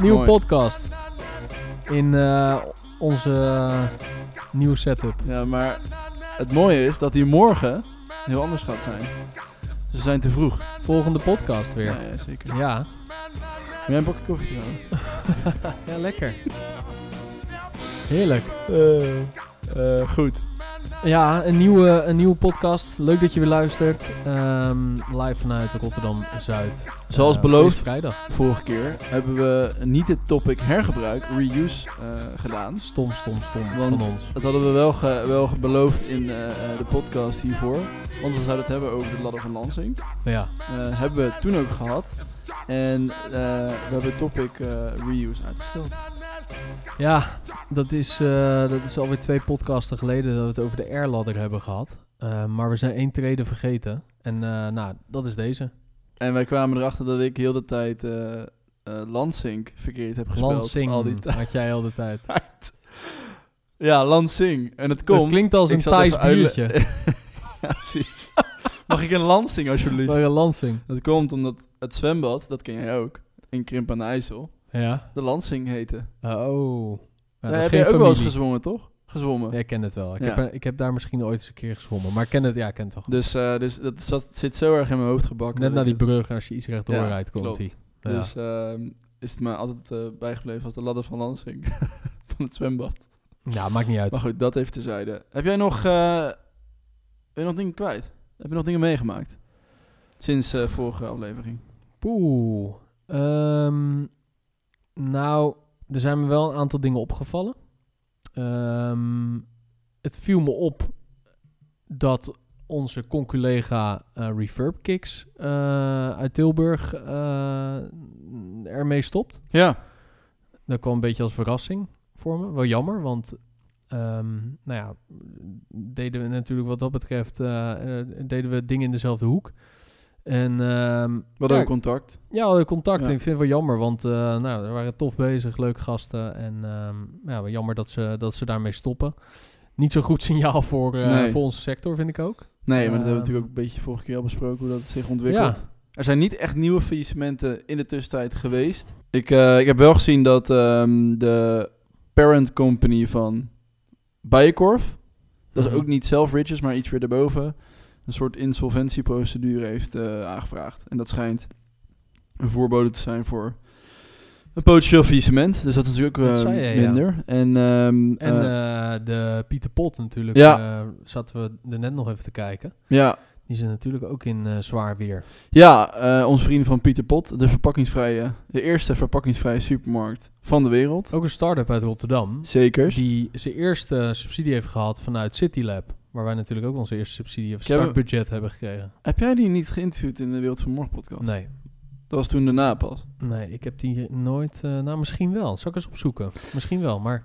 Nieuwe Mooi. podcast. In eh, onze eh, nieuwe setup. Ja, maar het mooie is dat die morgen heel anders gaat zijn. Ze zijn te vroeg. Volgende podcast weer. Ja, ja zeker. Ja, jij een bakje koffie trouwens? ja lekker. Heerlijk. Eh, goed. Ja, een nieuwe, een nieuwe podcast. Leuk dat je weer luistert. Ehm, live vanuit Rotterdam-Zuid. Zoals Eh, beloofd, vrijdag. vorige keer hebben we niet het topic hergebruik, reuse, eh, gedaan. Stom, stom, stom Want van ons. dat hadden we wel, ge- wel beloofd in eh, de podcast hiervoor. Want we zouden het hebben over de ladder van Lansing. Ja, hebben we toen ook gehad. En we hebben het topic reuse uitgesteld. Ja dat, is, eh, dat is alweer twee podcasten geleden dat we het over de airladder hebben gehad. Eh, maar we zijn één treden vergeten. En eh, nou, dat is deze. En wij kwamen erachter dat ik heel de tijd Lansing verkeerd heb gespeeld. Lansing Al die tijd. had jij al de tijd. Ja, Lansing. En het komt... Het klinkt als een Thais biertje. ja, precies. Mag ik een Lansing alsjeblieft? Maar een Lansing. Dat komt omdat het zwembad, dat ken jij ook, in Krimp aan de IJssel, Ja. de Lansing heette. Oh. Ja, dat is heb geen jij ook wel eens familie. gezwommen, toch? Gezwommen. Ja, ik ken het wel. Ik, Ja. heb, ik heb daar misschien ooit eens een keer gezwommen. Maar ik ken het, ja, ik ken het wel. Dus, eh, dus dat zat, zit zo erg in mijn hoofd gebakken. Net naar die het- brug, als je iets rechtdoor Ja, rijdt, komt klopt. die. Ja. Dus ehm, is het me altijd eh, bijgebleven als de ladder van Lansing. van het zwembad. ja, maakt niet uit. Maar goed, dat even terzijde. Heb jij nog, eh, ben je nog dingen kwijt? Heb je nog dingen meegemaakt? Sinds eh vorige aflevering. Poeh. Ehm, nou, er zijn me wel een aantal dingen opgevallen. Ehm, het viel me op dat onze conculega eh Reverb Kicks eh, uit Tilburg eh, ermee stopt. Ja. Dat kwam een beetje als verrassing voor me. Wel jammer, want ehm, nou ja, deden we natuurlijk wat dat betreft, deden we dingen in dezelfde hoek. En ehm, hadden ja, ook contact. ja, we hadden contact. Ja. En ik vind het wel jammer, want eh nou, we waren tof bezig, leuke gasten. En ehm, ja, wel jammer dat ze, dat ze daarmee stoppen. Niet zo'n goed signaal voor, eh, Nee. voor onze sector, vind ik ook. Nee, maar dat hebben we Ehm, natuurlijk ook een beetje vorige keer al besproken hoe dat zich ontwikkelt. Ja, Er zijn niet echt nieuwe faillissementen in de tussentijd geweest. Ik, eh, ik heb wel gezien dat de parent company van Bijenkorf, dat is Mhm. ook niet Selfridges, maar iets weer daarboven, een soort insolventieprocedure heeft eh, aangevraagd. En dat schijnt een voorbode te zijn voor een potentieel faillissement. Dus dat is natuurlijk ook Dat eh, ja. minder. En, ehm, en eh, de Pieter Pot natuurlijk, Ja. zaten we er net nog even te kijken. ja, Die zijn natuurlijk ook in zwaar weer. Ja, onze vrienden van Pieter Pot, de verpakkingsvrije, de eerste verpakkingsvrije supermarkt van de wereld. Ook een start-up uit Rotterdam, Zeker. die zijn eerste subsidie heeft gehad vanuit CityLab. Waar wij natuurlijk ook onze eerste subsidie of startbudget hebben gekregen. Heb jij die niet geïnterviewd in de Wereld van Morgen podcast? Nee, Dat was toen daarna pas. nee, ik heb die nooit... eh, nou, misschien wel. Zal ik eens opzoeken? Misschien wel, maar...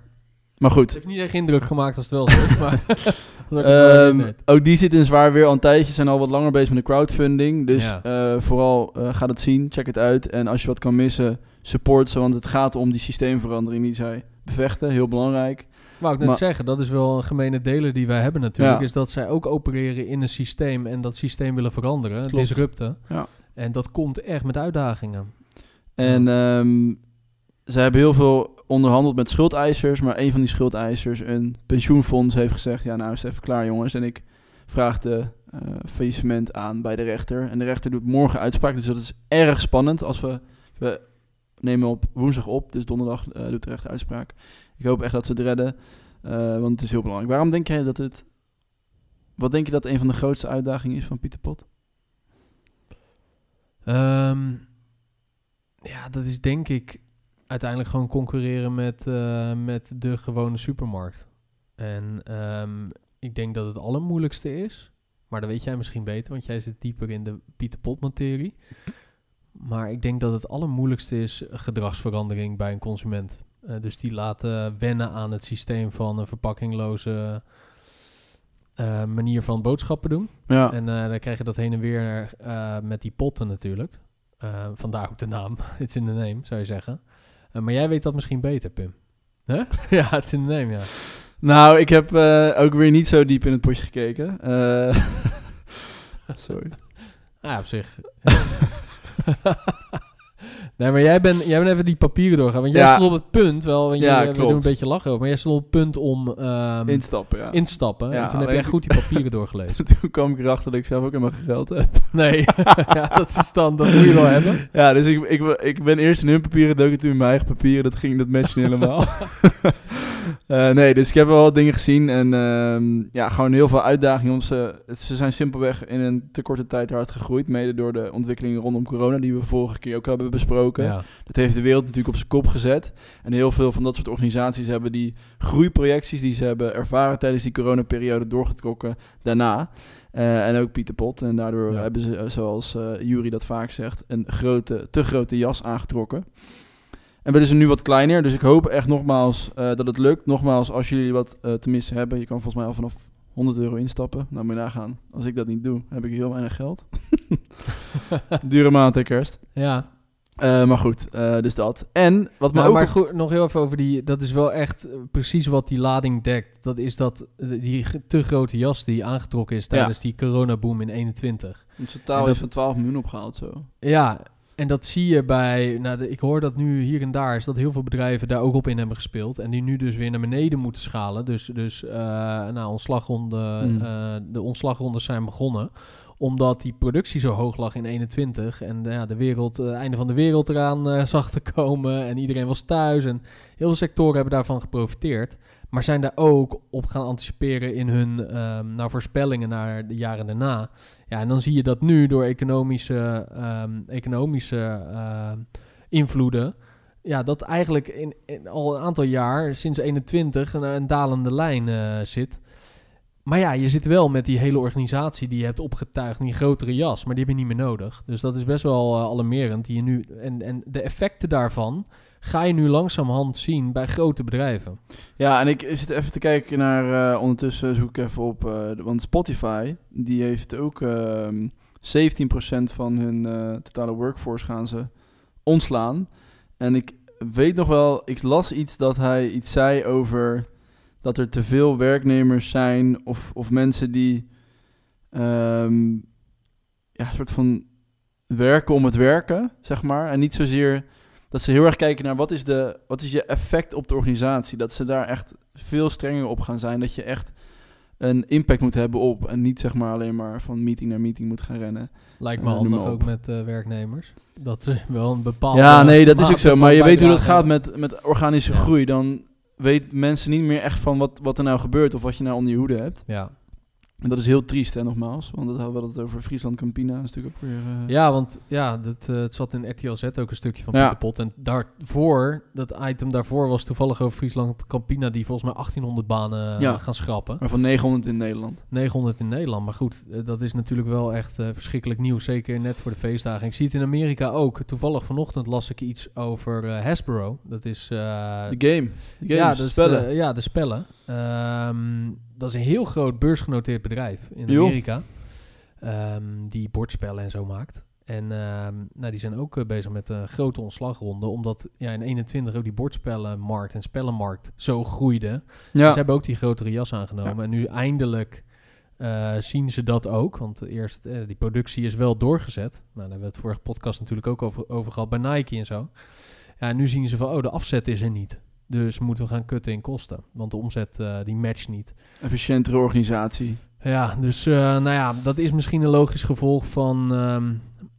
Maar Het goed, heeft niet echt indruk gemaakt als het wel zo is, maar... het weet. ook die zit in zwaar weer al een tijdje. Zijn al wat langer bezig met de crowdfunding. Dus Ja. eh, vooral eh, ga het zien, check het uit. En als je wat kan missen, support ze. Want het gaat om die systeemverandering die zij bevechten. Heel belangrijk. Wou ik net maar- zeggen, dat is wel een gemene deler die wij hebben natuurlijk. Ja. Is dat zij ook opereren in een systeem en dat systeem willen veranderen, Klopt. disrupten. Ja. En dat komt echt met uitdagingen. En ehm, ze hebben heel veel onderhandeld met schuldeisers, maar een van die schuldeisers, een pensioenfonds, heeft gezegd: Ja, nou is het even klaar, jongens. En ik vraag de eh, faillissement aan bij de rechter. En de rechter doet morgen uitspraak, dus dat is erg spannend. Als we, we nemen op woensdag op, dus donderdag eh, doet de rechter uitspraak. Ik hoop echt dat ze het redden, eh, want het is heel belangrijk. Waarom denk jij dat het. Wat denk je dat een van de grootste uitdagingen is van Pieter Pot? Ehm, ja, dat is denk ik uiteindelijk gewoon concurreren met, eh, met de gewone supermarkt. En ehm, ik denk dat het allermoeilijkste is. Maar dat weet jij misschien beter, want jij zit dieper in de Pieter Pot materie. Maar ik denk dat het allermoeilijkste is gedragsverandering bij een consument. Eh, dus die laten wennen aan het systeem van een verpakkingloze eh, manier van boodschappen doen. Ja, En eh, dan krijg je dat heen en weer eh, met die potten natuurlijk. Eh, vandaar ook de naam. It's in the name, zou je zeggen. Eh, maar jij weet dat misschien beter, Pim. Huh? ja, it's in the name, ja. Nou, ik heb eh, ook weer niet zo diep in het potje gekeken. Eh, sorry. Ah, op zich. Nee, maar jij bent, jij bent even die papieren doorgaan. Want jij Ja. stond op het punt, wel, want Ja, je, we doen een beetje lachen over, maar jij stond op het punt om ehm, Instappen, ja. in te stappen. Ja, en toen heb echt goed die papieren doorgelezen. Toen kwam ik erachter dat ik zelf ook helemaal geld heb. Nee, ja, dat is dan, dat moet je wel hebben. Ja, dus ik, ik, ik ben eerst in hun papieren, dook toen in mijn eigen papieren. Dat ging, dat matchte niet helemaal. Eh, nee, dus ik heb wel wat dingen gezien. En ehm, ja, gewoon heel veel uitdagingen. Ze, ze zijn simpelweg in een te korte tijd hard gegroeid. Mede door de ontwikkelingen rondom corona, die we vorige keer ook hebben besproken. Ja. Dat heeft de wereld natuurlijk op zijn kop gezet. En heel veel van dat soort organisaties hebben die groeiprojecties die ze hebben ervaren tijdens die coronaperiode doorgetrokken daarna. Eh, en ook Pieter Pot. En daardoor Ja. hebben ze, eh, zoals Jury dat vaak zegt, een grote, te grote jas aangetrokken. En we zijn nu wat kleiner, dus ik hoop echt nogmaals eh, dat het lukt. Nogmaals, als jullie wat eh, te missen hebben, je kan volgens mij al vanaf 100 euro instappen. Nou, moet je nagaan. Als ik dat niet doe, heb ik heel weinig geld. Dure maand, hè, kerst. ja. Eh, maar goed, dus dat. En wat me Nou, ook... maar goed, nog heel even over die, dat is wel echt precies wat die lading dekt. Dat is dat, die te grote jas die aangetrokken is tijdens die coronaboom in 21. In En totaal heeft van 12 miljoen opgehaald zo. Ja, en dat zie je bij, nou, de- ik hoor dat nu hier en daar is dat heel veel bedrijven daar ook op in hebben gespeeld. En die nu dus weer naar beneden moeten schalen. Dus, dus eh nou, ontslagronde, Mm. eh, de ontslagrondes zijn begonnen omdat die productie zo hoog lag in 21 en eh, de wereld, het einde van de wereld eraan eh, zag te komen en iedereen was thuis en heel veel sectoren hebben daarvan geprofiteerd, maar zijn daar ook op gaan anticiperen in hun ehm, nou, voorspellingen naar de jaren daarna. Ja, en dan zie je dat nu door economische, ehm, economische ehm, invloeden, ja, dat eigenlijk in, al een aantal jaar, sinds 21, een, een dalende lijn eh, zit. Maar ja, je zit wel met die hele organisatie die je hebt opgetuigd die grotere jas, maar die heb je niet meer nodig. Dus dat is best wel eh, alarmerend. Die je nu, en, en de effecten daarvan ga je nu langzamerhand zien bij grote bedrijven. Ja, en ik zit even te kijken naar... eh, ondertussen zoek ik even op... eh, want Spotify, die heeft ook... ehm 17% van hun totale workforce gaan ze ontslaan. En ik weet nog wel... Ik las iets dat hij iets zei over... dat er te veel werknemers zijn... of, of mensen die... ehm, ja, een soort van werken om het werken, zeg maar. En niet zozeer dat ze heel erg kijken naar wat is, de, wat is je effect op de organisatie. Dat ze daar echt veel strenger op gaan zijn. Dat je echt een impact moet hebben op. En niet zeg maar alleen maar van meeting naar meeting moet gaan rennen. Lijkt me Eh, noem handig maar op. ook met eh, werknemers. Dat ze wel een bepaalde. ja, nee, dat is ook zo. Maar je weet hoe dat gaat met, met organische Ja. groei. Dan weet mensen niet meer echt van wat, wat er nou gebeurt. Of wat je nou onder je hoede hebt. Ja. En dat is heel triest, hè, nogmaals. Want dat hadden we het over Friesland Campina. Is natuurlijk ook weer... eh, Ja, want ja, dat, eh, het zat in RTL Z ook een stukje van Ja. Pieter Pot. En daarvoor, dat item daarvoor was toevallig over Friesland Campina... die volgens mij 1800 banen eh, Ja. gaan schrappen. Maar van 900 in Nederland. 900 in Nederland. Maar goed, dat is natuurlijk wel echt verschrikkelijk nieuws. Zeker net voor de feestdagen. Ik zie het in Amerika ook. Toevallig vanochtend las ik iets over Hasbro. Dat is... De game. De games, ja, dus spellen. Ja, de spellen. Ehm, dat is een heel groot beursgenoteerd bedrijf in. Amerika. ehm, die bordspellen en zo maakt. En ehm, nou, die zijn ook eh, bezig met een grote ontslagronde. Omdat ja, in 21 ook die bordspellenmarkt en spellenmarkt zo groeide. ja. Ze hebben ook die grotere jas aangenomen. En nu eindelijk eh, zien ze dat ook. Want eerst, eh, die productie is wel doorgezet. Nou, daar hebben we het vorige podcast natuurlijk ook over, over gehad bij Nike en zo. Ja, en nu zien ze van, oh, de afzet is er niet. Dus moeten we gaan kutten in kosten. Want de omzet, eh, die matcht niet. Efficiëntere organisatie. Ja, dus eh, nou ja, dat is misschien een logisch gevolg van, ehm,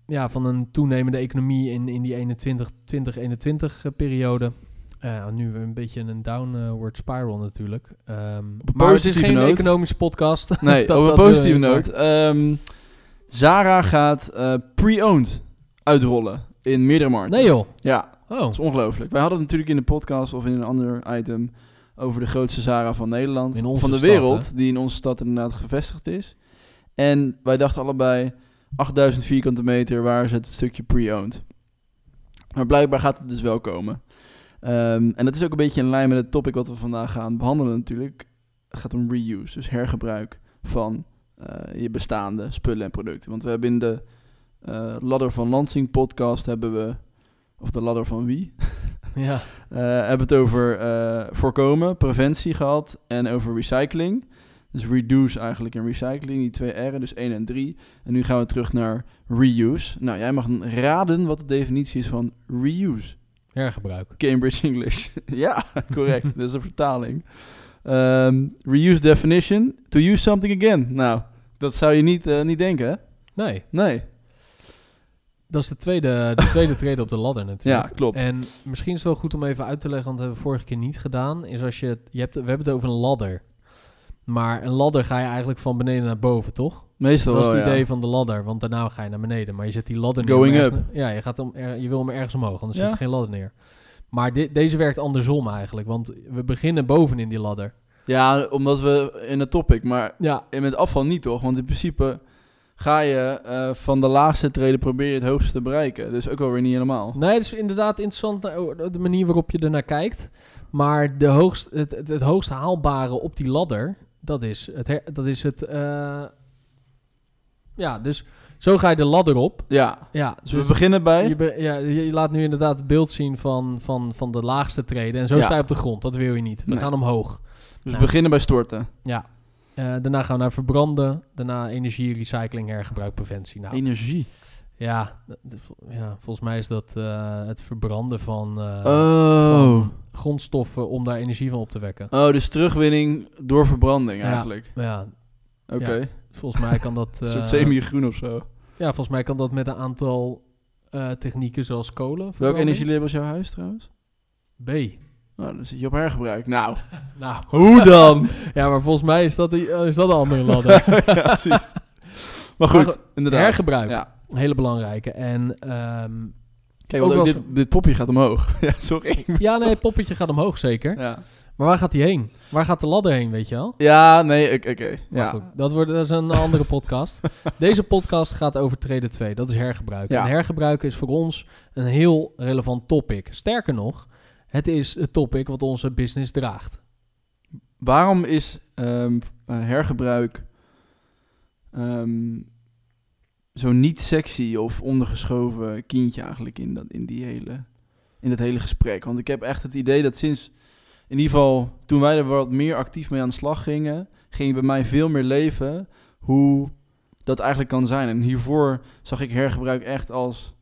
ja, van een toenemende economie in, in die 21, 2021 eh, periode. Eh, nu een beetje een downward spiral natuurlijk. Een maar het is geen economische podcast. Nee, Dat- op een positieve noot. Ehm, Zara gaat pre-owned uitrollen in meerdere markten. Nee joh. Ja, Oh, dat is ongelooflijk. Wij hadden het natuurlijk in de podcast of in een ander item over de grootste Zara van Nederland. In onze van de stad, wereld, die in onze stad inderdaad gevestigd is. En wij dachten allebei, 8000 vierkante meter, waar is het stukje pre-owned? Maar blijkbaar gaat het dus wel komen. Ehm, en dat is ook een beetje in lijn met het topic wat we vandaag gaan behandelen natuurlijk. Het gaat om reuse, dus hergebruik van eh, je bestaande spullen en producten. Want we hebben in de eh, Ladder van Lansing podcast hebben we, of de Ladder van wie, ja. eh hebben het over eh, voorkomen, preventie gehad en over recycling. Dus reduce eigenlijk en recycling, die twee R'en, dus 1 en 3. En nu gaan we terug naar reuse. Nou, jij mag raden wat de definitie is van reuse. Hergebruik. Cambridge English. ja, correct. dat is een vertaling. Ehm, reuse definition, to use something again. Nou, dat zou je niet, eh, niet denken, hè? Nee, Nee. Dat is de tweede, de tweede trede op de ladder natuurlijk. Ja, klopt. En misschien is het wel goed om even uit te leggen, want dat hebben we vorige keer niet gedaan. Is als je, je hebt, we hebben het over een ladder. Maar een ladder ga je eigenlijk van beneden naar boven, toch? Meestal dat is wel, het ja. idee van de ladder, want daarna ga je naar beneden. Maar je zet die ladder neer. Going om ergens up. ja, je, gaat om, er- je wil hem ergens omhoog, anders Ja. zet je geen ladder neer. Maar deze werkt andersom eigenlijk, want we beginnen boven in die ladder. Ja, omdat we in het topic, maar Ja, met afval niet toch? Want in principe ga je eh, van de laagste treden probeer je het hoogste te bereiken. Dus ook alweer niet helemaal. nee, het is inderdaad interessant nou, de manier waarop je ernaar kijkt. Maar de hoogst, het, het, het hoogst haalbare op die ladder, dat is het... her- dat is het eh, ja, dus zo ga je de ladder op. Ja, Ja, dus we beginnen bij... Je, be- ja, je, je laat nu inderdaad het beeld zien van, van, van de laagste treden. En zo Ja. sta je op de grond. Dat wil je niet. We Nee. gaan omhoog. Dus we Nou. beginnen bij storten. Ja. Eh, daarna gaan we naar verbranden. Daarna energie, recycling, hergebruik, preventie. Nou, Energie. ja, ja, volgens mij is dat eh, het verbranden van, eh, Oh. van grondstoffen om daar energie van op te wekken. Oh, dus terugwinning door verbranding Ja. eigenlijk. Maar ja, Oké. Ja. volgens mij kan dat... Soort semi-groen of zo. ja, volgens mij kan dat met een aantal technieken zoals kolen. Welk energielabel is jouw huis trouwens? B. Nou, dan zit je op hergebruik. Nou, Nou, hoe dan? ja, maar volgens mij is dat, die- eh, is dat een andere ladder. ja, precies. Maar goed, Maar inderdaad. Hergebruik. Ja. Een hele belangrijke. En ehm, Kijk, Ook want ook dit, dit popje gaat omhoog. ja, sorry. ja, nee, het poppetje gaat omhoog zeker. Ja, Maar waar gaat hij heen? Waar gaat de ladder heen, weet je wel? ja nee, oké. Ja. goed, dat, wordt, dat is een andere podcast. Deze podcast gaat over trede 2. Dat is hergebruik. Ja. En hergebruik is voor ons een heel relevant topic. Sterker nog, het is het topic wat onze business draagt. Waarom is ehm, eh, hergebruik ehm, zo niet sexy of ondergeschoven kindje eigenlijk in, dat, in, die hele, in dat hele gesprek? Want ik heb echt het idee dat sinds, in ieder geval toen wij er wat meer actief mee aan de slag gingen, ging bij mij veel meer leven hoe dat eigenlijk kan zijn. En hiervoor zag ik hergebruik echt als,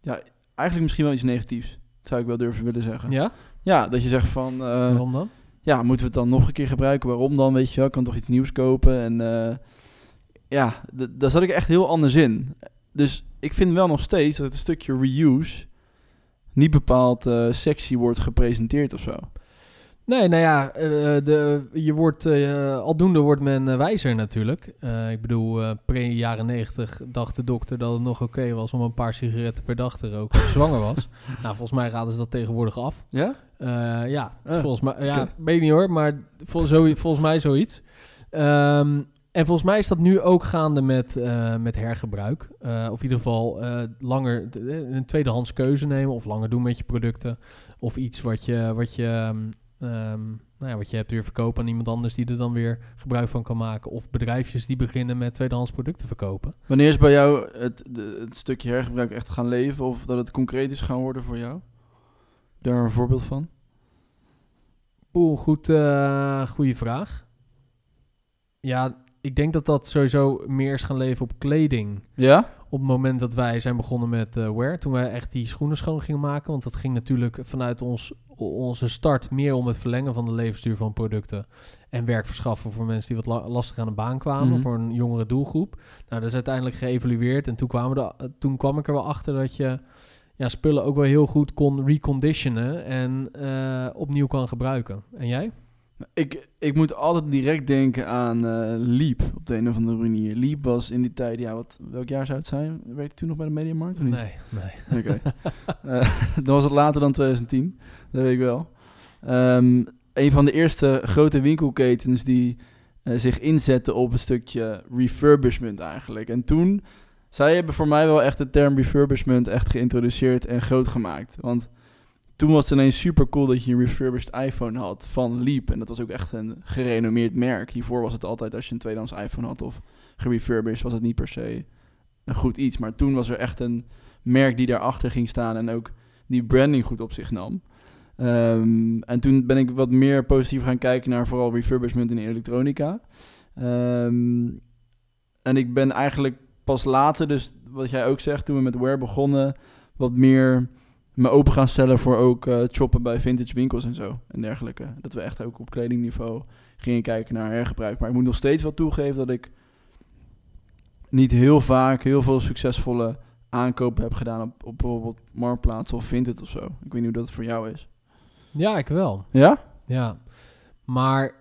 ja, eigenlijk misschien wel iets negatiefs. Zou ik wel durven willen zeggen. Ja? Ja, dat je zegt van... eh, Waarom dan? ja, moeten we het dan nog een keer gebruiken? Waarom dan? Weet je wel, ik kan toch iets nieuws kopen? En eh, ja, daar zat ik echt heel anders in. Dus ik vind wel nog steeds dat het stukje reuse niet bepaald eh, sexy wordt gepresenteerd of zo. Nee, nou ja, eh, de, je wordt, eh, aldoende wordt men eh, wijzer natuurlijk. Ik bedoel, pre-jaren 90 dacht de dokter dat het nog oké was om een paar sigaretten per dag te roken als je zwanger was. Nou, volgens mij raden ze dat tegenwoordig af. Ja? Ja, Ah, volgens mij, ja, oké. weet niet hoor, maar vol, zo, volgens mij zoiets. Ehm, en volgens mij is dat nu ook gaande met, met hergebruik. Of in ieder geval langer een tweedehands keuze nemen of langer doen met je producten. Of iets wat je, wat je, ehm, ehm, nou ja, wat je hebt weer verkopen aan iemand anders die er dan weer gebruik van kan maken. Of bedrijfjes die beginnen met tweedehands producten verkopen. Wanneer is bij jou het, de, het stukje hergebruik echt gaan leven? Of dat het concreet is gaan worden voor jou? Daar een voorbeeld van? Oeh, goed, eh goede vraag. Ja, ik denk dat dat sowieso meer is gaan leven op kleding. Ja? Op het moment dat wij zijn begonnen met eh wear, toen wij echt die schoenen schoon gingen maken. Want dat ging natuurlijk vanuit ons, onze start meer om het verlengen van de levensduur van producten. En werk verschaffen voor mensen die wat la- lastig aan de baan kwamen, Mhm. voor een jongere doelgroep. Nou, dat is uiteindelijk geëvalueerd. En toen, kwamen we er- toen kwam ik er wel achter dat je ja, spullen ook wel heel goed kon reconditionen en eh, opnieuw kan gebruiken. En jij? Ik, ik moet altijd direct denken aan eh Leap op de een of andere manier. Leap was in die tijd, ja, wat, welk jaar zou het zijn? Werkte je toen nog bij de Mediamarkt of niet? Nee, nee. Oké. Eh, dan was het later dan 2010, dat weet ik wel. Ehm, een van de eerste grote winkelketens die eh, zich inzetten op een stukje refurbishment eigenlijk. En toen, zij hebben voor mij wel echt de term refurbishment echt geïntroduceerd en groot gemaakt. Want toen was het ineens super cool dat je een refurbished iPhone had van Leap. En dat was ook echt een gerenommeerd merk. Hiervoor was het altijd als je een tweedehands iPhone had of gerefurbished, was het niet per se een goed iets. Maar toen was er echt een merk die daarachter ging staan en ook die branding goed op zich nam. Ehm, en toen ben ik wat meer positief gaan kijken naar vooral refurbishment in elektronica. Ehm, en ik ben eigenlijk pas later, dus wat jij ook zegt, toen we met Wear begonnen, wat meer me open gaan stellen voor ook eh, shoppen bij vintage winkels en zo en dergelijke. Dat we echt ook op kledingniveau gingen kijken naar hergebruik. Maar ik moet nog steeds wel toegeven dat ik niet heel vaak heel veel succesvolle aankopen heb gedaan op, op bijvoorbeeld Marktplaats of Vinted of zo. Ik weet niet hoe dat voor jou is. Ja, ik wel. Ja? Ja. Maar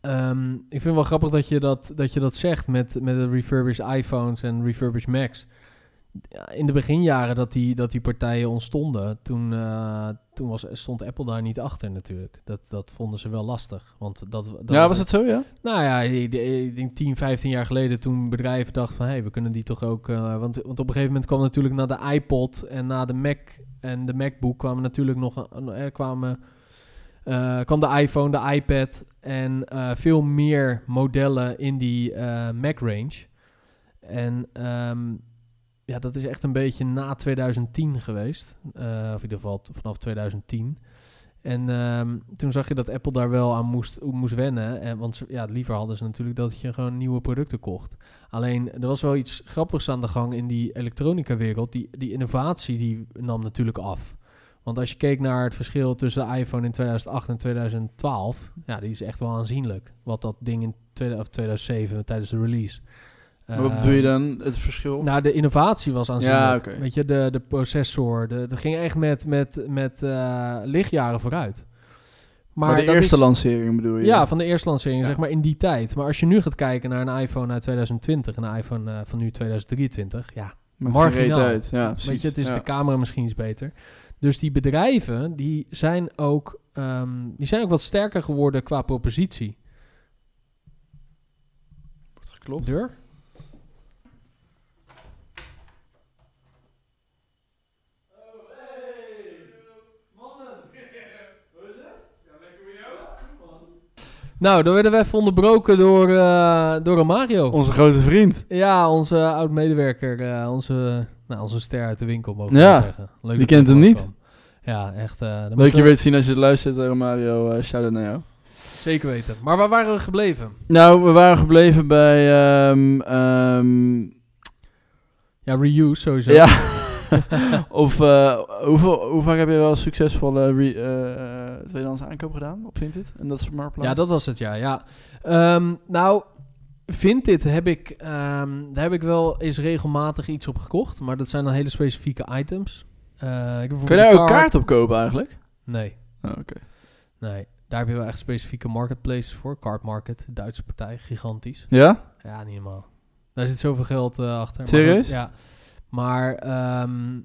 ehm, ik vind het wel grappig dat je dat, dat, je dat zegt met, met de refurbished iPhones en refurbished Macs. In de beginjaren dat die, dat die partijen ontstonden, toen, eh, toen was, stond Apple daar niet achter natuurlijk. Dat, dat vonden ze wel lastig. Want dat, dat ja, was het zo, ja? Nou ja, ik denk 10, 15 jaar geleden toen bedrijven dachten van... hé, hey, we kunnen die toch ook... eh, want, want op een gegeven moment kwam natuurlijk na de iPod en na de Mac en de MacBook... kwamen natuurlijk nog... een- Er kwamen, eh, kwam de iPhone, de iPad en eh, veel meer modellen in die eh, Mac-range. En ehm, ja, dat is echt een beetje na 2010 geweest. Eh, of in ieder geval vanaf 2010. En ehm, toen zag je dat Apple daar wel aan moest, moest wennen. En, want ja, liever hadden ze natuurlijk dat je gewoon nieuwe producten kocht. Alleen, er was wel iets grappigs aan de gang in die elektronica-wereld. Die, die innovatie die nam natuurlijk af. Want als je keek naar het verschil tussen de iPhone in 2008 en 2012... ja, die is echt wel aanzienlijk. Wat dat ding in of 2007 tijdens de release... Maar wat bedoel je dan? Het verschil? nou, de innovatie was aanzienlijk. Ja. Weet je, de, de processor, de, dat ging echt met, met, met eh, lichtjaren vooruit. maar, de eerste is- lancering bedoel je? Ja, van de eerste lancering, Ja. zeg maar in die tijd. Maar als je nu gaat kijken naar een iPhone uit 2020 en een iPhone eh, van nu 2023, ja, Met marginaal. Ja, precies. weet je, het is ja. de camera misschien iets beter. Dus die bedrijven, die zijn ook, ehm, die zijn ook wat sterker geworden qua propositie. Wordt geklopt. Deur? Nou, dan werden we even onderbroken door, eh door Romario. Onze grote vriend. Ja, onze oud-medewerker, eh, onze, nou, onze ster uit de winkel, mogen we Ja, zeggen. Leuk dat kent hem niet? Ja, echt. eh, Leuk je we weer te zien als je het luistert, Mario. eh shout-out naar jou. Zeker weten. Maar waar waren we gebleven? Nou, we waren gebleven bij... ehm, ehm, Ja, reuse sowieso. ja. of eh, hoeveel, hoe vaak heb je wel succesvolle re, eh, eh, tweedehands aankoop gedaan op Vinted? En dat is Marktplaats? Ja, dat was het, ja. ja. Ehm, nou, Vinted heb ik, ehm, daar heb ik wel eens regelmatig iets op gekocht. Maar dat zijn dan hele specifieke items. Eh, ik Kun je daar ook kaart- op kopen eigenlijk? Nee, Oh, Oké. nee. Daar heb je wel echt specifieke marketplaces voor. Card Market, Duitse partij, gigantisch. Ja? Ja, niet normaal. Daar zit zoveel geld achter. Maar Serieus? ja. Maar ehm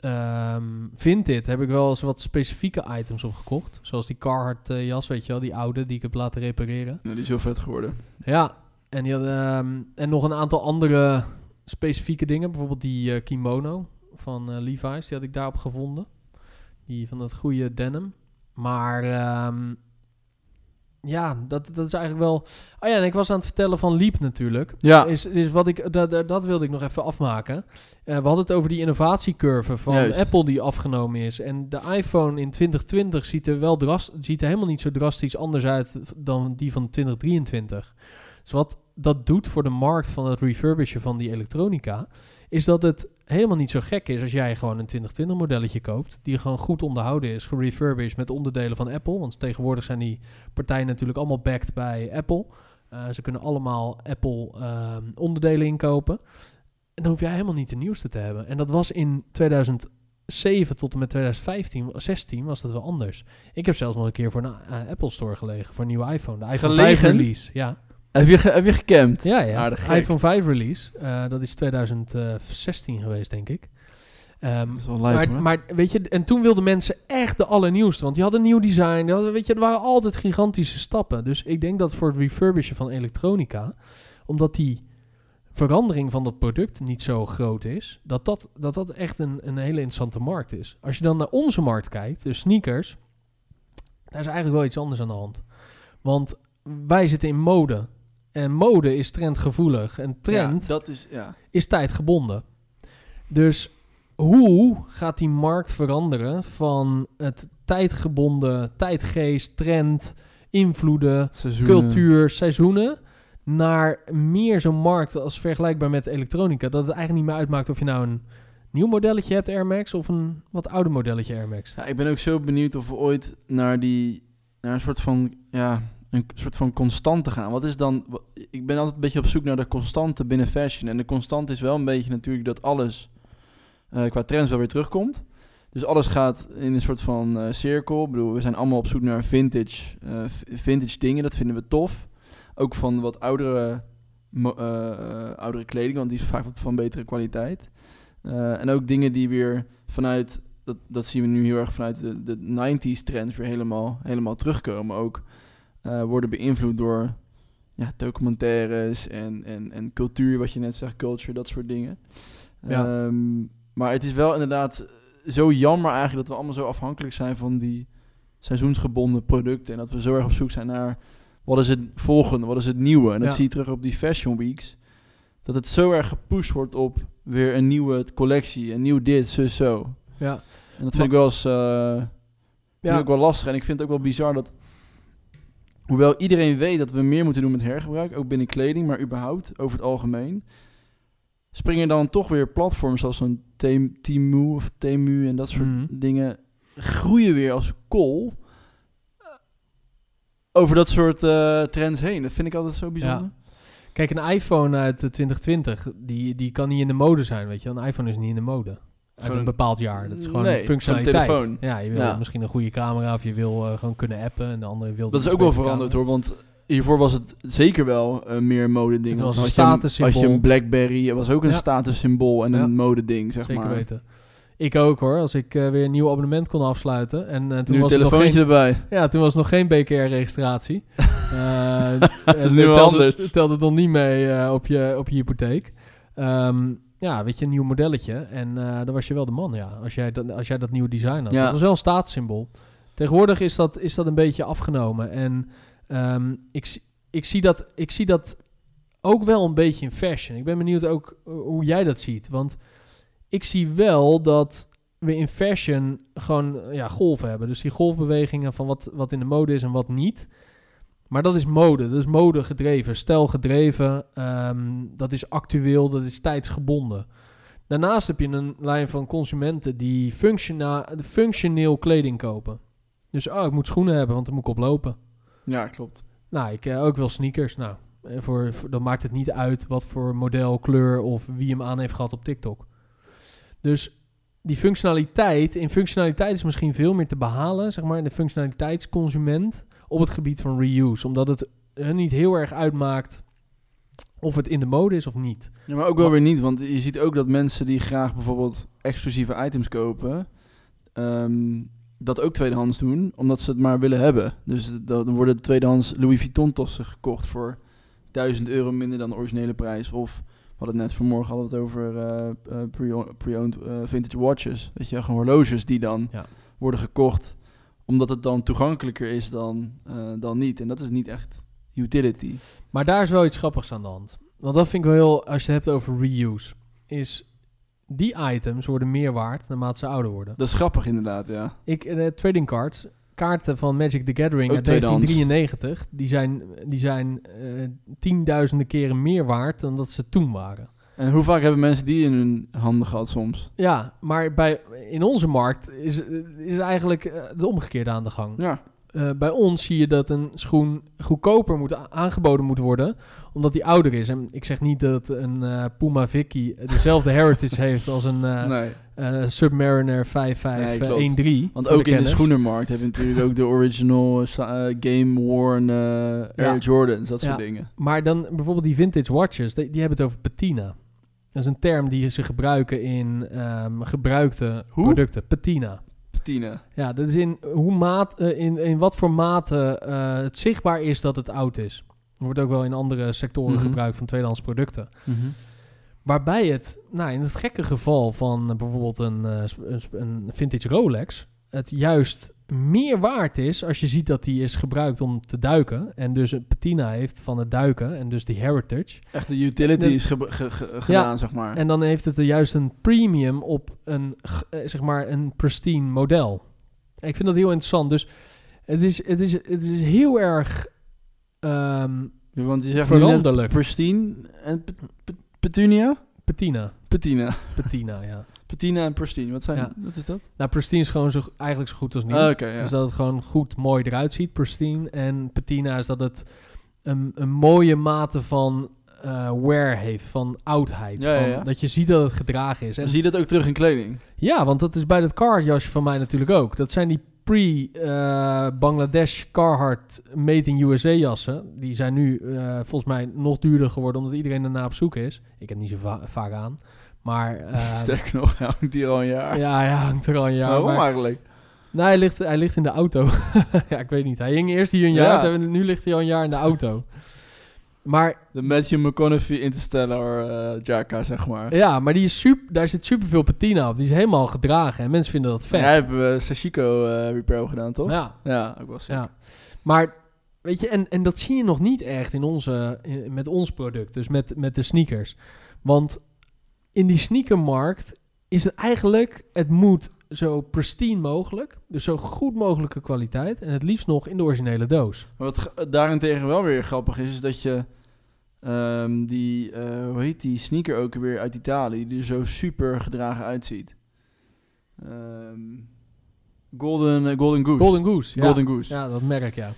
ehm Vinted heb ik wel eens wat specifieke items op gekocht. Zoals die Carhartt eh, jas, weet je wel. Die oude die ik heb laten repareren. Nou, die is heel vet geworden. Ja, en, die had, ehm, en nog een aantal andere specifieke dingen. Bijvoorbeeld die eh, kimono van eh, Levi's. Die had ik daarop gevonden. Die van dat goede denim. Maar ehm, ja, dat, dat is eigenlijk wel... Oh ja, en ik was aan het vertellen van Leap natuurlijk. Ja. Is, is wat ik, dat, dat- wilde ik nog even afmaken. Eh, we hadden het over die innovatiecurve van Juist. Apple die afgenomen is. En de iPhone in 2020 ziet er wel dras, ziet er helemaal niet zo drastisch anders uit dan die van 2023. Dus wat dat doet voor de markt van het refurbishen van die elektronica, is dat het helemaal niet zo gek is als jij gewoon een 2020 modelletje koopt, die gewoon goed onderhouden is, gerefurbished met onderdelen van Apple. Want tegenwoordig zijn die partijen natuurlijk allemaal backed bij Apple. Eh, ze kunnen allemaal Apple ehm, onderdelen inkopen. En dan hoef jij helemaal niet de nieuwste te hebben. En dat was in 2007 tot en met 2015, 16 was dat wel anders. Ik heb zelfs nog een keer voor een eh, Apple Store gelegen, voor een nieuwe iPhone. De iPhone 5 Gelegen? release, ja. Heb je, ge- heb je gecampt? Ja, ja. Aardig iPhone 5 release. eh, dat is 2016 geweest, denk ik. Ehm, Dat is wel lijp, maar, maar weet je, en toen wilden mensen echt de allernieuwste. Want die hadden een nieuw design. Die hadden, weet je, er waren altijd gigantische stappen. Dus ik denk dat voor het refurbishen van elektronica, omdat die verandering van dat product niet zo groot is, dat dat, dat, dat echt een, een hele interessante markt is. Als je dan naar onze markt kijkt, de sneakers, daar is eigenlijk wel iets anders aan de hand. Want wij zitten in mode. En mode is trendgevoelig. En trend Ja, dat is, ja. is tijdgebonden. Dus hoe gaat die markt veranderen van het tijdgebonden, tijdgeest, trend, invloeden, Seizoenen. cultuur, seizoenen, naar meer zo'n markt als vergelijkbaar met elektronica. Dat het eigenlijk niet meer uitmaakt of je nou een nieuw modelletje hebt Air Max of een wat ouder modelletje Air Max. Ja, ik ben ook zo benieuwd of we ooit naar die naar een soort van ja een soort van constante gaan. Wat is dan? Ik ben altijd een beetje op zoek naar de constante binnen fashion en de constante is wel een beetje natuurlijk dat alles eh, qua trends wel weer terugkomt. Dus alles gaat in een soort van eh, cirkel. Ik bedoel, we zijn allemaal op zoek naar vintage, eh, vintage dingen. Dat vinden we tof. Ook van wat oudere, oudere kleding, want die is vaak van betere kwaliteit. En ook dingen die weer vanuit, dat, dat zien we nu heel erg vanuit de, de 90s trends weer helemaal, helemaal terugkomen. Ook eh, worden beïnvloed door ja, documentaires en, en, en cultuur, wat je net zegt, culture, dat soort dingen. Ja. Ehm, maar het is wel inderdaad zo jammer eigenlijk dat we allemaal zo afhankelijk zijn van die seizoensgebonden producten. En dat we zo erg op zoek zijn naar wat is het volgende, wat is het nieuwe. En dat Ja. zie je terug op die fashion weeks. Dat het zo erg gepusht wordt op weer een nieuwe collectie, een nieuw dit, zus, zo. Ja, En dat vind ik wel eens vind ja. ik ook wel lastig. En ik vind het ook wel bizar dat, hoewel iedereen weet dat we meer moeten doen met hergebruik, ook binnen kleding, maar überhaupt over het algemeen, springen dan toch weer platforms zoals zo'n Tem- Temu of Temu en dat soort Mhm. dingen groeien weer als kool eh, over dat soort eh, trends heen. Dat vind ik altijd zo bijzonder. Kijk, een iPhone uit eh, 2020, die, die kan niet in de mode zijn, weet je. Een iPhone is niet in de mode. Uit een bepaald jaar. Dat is gewoon Nee, een functionaliteit. een telefoon. Ja, je wil Ja. misschien een goede camera of je wil eh, gewoon kunnen appen. En de andere wil Dat is ook wel veranderd camera. hoor, want hiervoor was het zeker wel een meer modeding. Het was een statussymbool. Had je een Blackberry, het was ook een Ja. statussymbool en Ja. een modeding, zeg Zeker maar. weten. Ik ook hoor, als ik eh, weer een nieuw abonnement kon afsluiten. En eh, toen, Nu was er nog telefoontje geen, erbij. ja, toen was nog geen BKR-registratie. Dat is nu wel telt anders. Het, telt het nog niet mee eh, op, je, op je hypotheek. Ehm, ja, weet je, een nieuw modelletje. En eh dan was je wel de man, ja. Als jij dat, als jij dat nieuwe design had. Ja. Dat was wel een statussymbool. Tegenwoordig is dat, is dat een beetje afgenomen. En ehm, ik, zie- ik, zie dat, ik zie dat ook wel een beetje in fashion. Ik ben benieuwd ook eh, hoe jij dat ziet. Want ik zie wel dat we in fashion gewoon ja, golven hebben. Dus die golfbewegingen van wat, wat in de mode is en wat niet. Maar dat is mode. Dat is mode gedreven, stijl gedreven. ehm, dat is actueel, dat is tijdsgebonden. Daarnaast heb je een lijn van consumenten die functioneel kleding kopen. Dus oh, ik moet schoenen hebben, want dan moet ik oplopen. Ja, klopt. Nou, ik eh, ook wel sneakers. Nou, eh, voor, voor- dan maakt het niet uit wat voor model, kleur of wie hem aan heeft gehad op TikTok. Dus die functionaliteit, in functionaliteit is misschien veel meer te behalen, zeg maar, in de functionaliteitsconsument op het gebied van reuse. Omdat het hun niet heel erg uitmaakt of het in de mode is of niet. Ja, maar ook wel weer niet, want je ziet ook dat mensen die graag bijvoorbeeld exclusieve items kopen, ehm, dat ook tweedehands doen, omdat ze het maar willen hebben. Dus dan worden tweedehands Louis Vuitton tossen gekocht voor 1000 euro minder dan de originele prijs. Of we hadden het net vanmorgen hadden we het over eh, eh, pre- pre-owned eh, vintage watches. Weet je, gewoon horloges die dan Ja. worden gekocht, omdat het dan toegankelijker is dan, eh, dan niet. En dat is niet echt utility. Maar daar is wel iets grappigs aan de hand. Want dat vind ik wel heel, als je het hebt over reuse, is die items worden meer waard naarmate ze ouder worden. Dat is grappig inderdaad, ja. Ik, eh, trading cards, kaarten van Magic the Gathering Ook uit tweedehands. 1993, die zijn, die zijn eh, tienduizenden keren meer waard dan dat ze toen waren. En hoe vaak hebben mensen die in hun handen gehad soms? Ja, maar bij, in onze markt is, is eigenlijk eh, de omgekeerde aan de gang. Ja. Eh, bij ons zie je dat een schoen goedkoper moet aangeboden moet worden, omdat die ouder is. En ik zeg niet dat een eh, Puma Vicky dezelfde heritage heeft als een nee. Submariner Nee, 5513. Want ook in de schoenenmarkt hebben we natuurlijk ook de original Game Worn Air Ja. Jordans, dat soort Ja. dingen. Maar dan bijvoorbeeld die vintage watches, die, die hebben het over patina. Dat is een term die ze gebruiken in ehm, gebruikte Hoe? producten. Patina. Patina. Ja, dat is in, hoe maat, eh, in, in wat voor mate eh, het zichtbaar is dat het oud is. Dat wordt ook wel in andere sectoren Mhm. gebruikt van tweedehands producten. Waarbij het, nou in het gekke geval van eh, bijvoorbeeld een, een, een vintage Rolex, het juist meer waard is als je ziet dat die is gebruikt om te duiken. En dus een patina heeft van het duiken en dus die heritage. Echt de utility De- is ge- ge- ge- gedaan, zeg maar. En dan heeft het er juist een premium op een, eh, zeg maar, een pristine model. Ik vind dat heel interessant. Dus Het is, het is, het is heel erg Ja, Want je zegt veranderlijk. pristine en Pet- Pet- petunia? Patina. Patina. Patina, ja. Patina en pristine. Wat, zijn, Ja. wat is dat? Nou, pristine is gewoon zo, eigenlijk zo goed als nieuw. Ah, ja. Dus dat het gewoon goed mooi eruit ziet, pristine. En patina is dat het een, een mooie mate van eh, wear heeft, van oudheid. Ja, van. Dat je ziet dat het gedragen is. En Zie je dat ook terug in kleding? Ja, want dat is bij dat Carhartt-jasje van mij natuurlijk ook. Dat zijn die pre-Bangladesh Carhartt Made in USA jassen. Die zijn nu eh, volgens mij nog duurder geworden omdat iedereen ernaar op zoek is. Ik heb niet zo va- vaak aan. Maar eh, Sterker nog, hij hangt hier al een jaar. ja, hij hangt er al een jaar. Waarom maar- eigenlijk? nou, hij ligt, hij ligt in de auto. ja, ik weet niet. Hij hing eerst hier een Ja. jaar, en nu ligt hij al een jaar in de auto. Maar De Matthew McConaughey Interstellar eh Jaka, zeg maar. ja, maar die is super, daar zit superveel patina op. Die is helemaal gedragen en mensen vinden dat vet. Jij hebt uh, Sashiko eh repair gedaan, toch? ja. Ja, ook wel sick. Ja, maar weet je, en, en dat zie je nog niet echt in onze, in- met ons product, dus met, met de sneakers. Want in die sneakermarkt is het eigenlijk, het moet zo pristine mogelijk, dus zo goed mogelijke kwaliteit en het liefst nog in de originele doos. Wat ge- daarentegen wel weer grappig is, is dat je ehm, die, eh, hoe heet die sneaker ook weer uit Italië, die er zo super gedragen uitziet. Ehm, Golden, eh, Golden Goose. Golden Goose, ja. Golden Goose. Ja, dat merk, ja.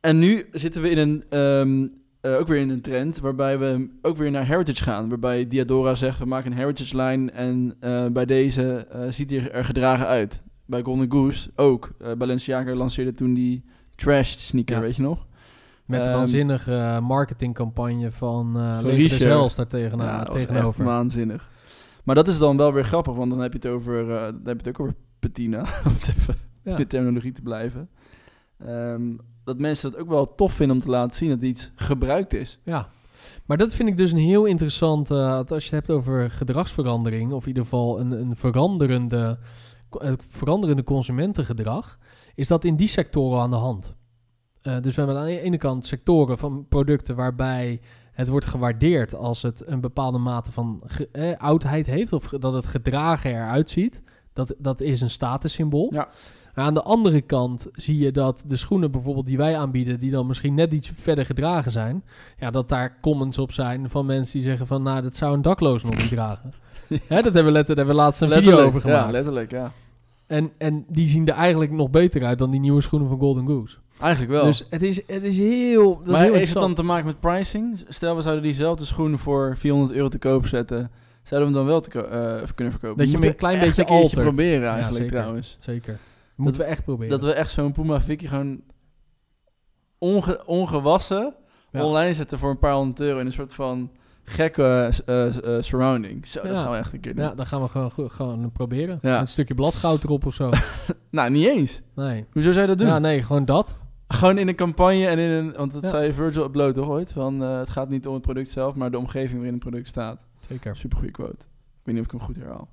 En nu zitten we in een, ehm, eh, ook weer in een trend waarbij we ook weer naar heritage gaan. Waarbij Diadora zegt, we maken een heritage line en eh, bij deze eh, ziet hij er gedragen uit. Bij Golden Goose ook. Balenciaga lanceerde toen die trash sneaker, Ja. weet je nog? Met de Ehm, waanzinnige marketingcampagne van Leger Zels daar tegena- Ja, tegenover. waanzinnig. Maar dat is dan wel weer grappig, want dan heb je het over, dan heb je het ook over patina, om even Ja. in de terminologie te blijven. Ehm, dat mensen dat ook wel tof vinden om te laten zien dat iets gebruikt is. Ja, maar dat vind ik dus een heel interessant. eh, als je het hebt over gedragsverandering, of in ieder geval een, een veranderende, eh, veranderende consumentengedrag, is dat in die sectoren aan de hand. Eh, dus we hebben aan de ene kant sectoren van producten waarbij het wordt gewaardeerd als het een bepaalde mate van eh, oudheid heeft, of dat het gedragen eruit ziet. Dat, dat is een statussymbool. Ja. Maar aan de andere kant zie je dat de schoenen bijvoorbeeld die wij aanbieden, die dan misschien net iets verder gedragen zijn, ja, dat daar comments op zijn van mensen die zeggen van, nou, dat zou een dakloos nog niet dragen. Hè, dat hebben we, letter, hebben we laatst een video over gemaakt. Ja, letterlijk, ja. en, en die zien er eigenlijk nog beter uit dan die nieuwe schoenen van Golden Goose. Eigenlijk wel. Dus het is, het is heel, dat is maar heel heeft het dan te maken met pricing? Stel, we zouden diezelfde schoenen voor 400 euro te koop zetten. Zouden we hem dan wel te eh, kunnen verkopen? Dat je hem een klein beetje altert. proberen Ja, eigenlijk zeker. trouwens. Zeker. Moeten we echt proberen. Dat we echt zo'n Puma Vicky gewoon onge- ongewassen Ja. online zetten voor een paar honderd euro in een soort van gekke eh, eh, surrounding. Zo, dat Ja. gaan we echt een keer doen. Ja, dan gaan we gewoon, gewoon proberen. Ja. Een stukje bladgoud erop of zo. Nou, niet eens. Nee. Hoezo zou je dat doen? Ja, nee, gewoon dat. Gewoon in een campagne en in een... Want dat Ja. zei Virgil upload toch ooit? Van, eh, het gaat niet om het product zelf, maar de omgeving waarin het product staat. Zeker. Super goede quote. Ik weet niet of ik hem goed herhaal.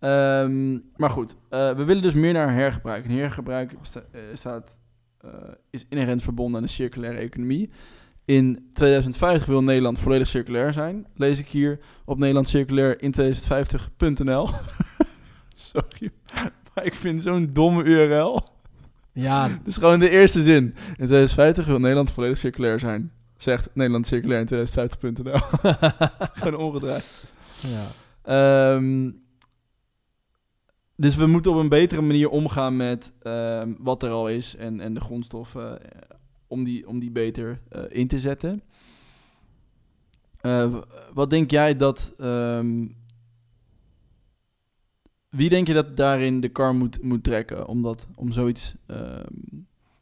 Ehm, maar goed, eh, we willen dus meer naar hergebruik. En hergebruik sta- eh, staat, eh, is inherent verbonden aan de circulaire economie. In 2050 wil Nederland volledig circulair zijn. Lees ik hier op Nederland circulair in 2050.nl. Sorry, maar ik vind zo'n domme URL. Ja, Het is gewoon de eerste zin. In 2050 wil Nederland volledig circulair zijn. Zegt Nederland circulair in 2050.nl. Het is gewoon omgedraaid. ja. Ehm, dus we moeten op een betere manier omgaan met ehm, wat er al is en, en de grondstoffen eh, om, die, om die beter eh, in te zetten. Eh, wat denk jij dat. ehm, wie denk je dat daarin de kar moet, moet trekken om, dat, om zoiets ehm,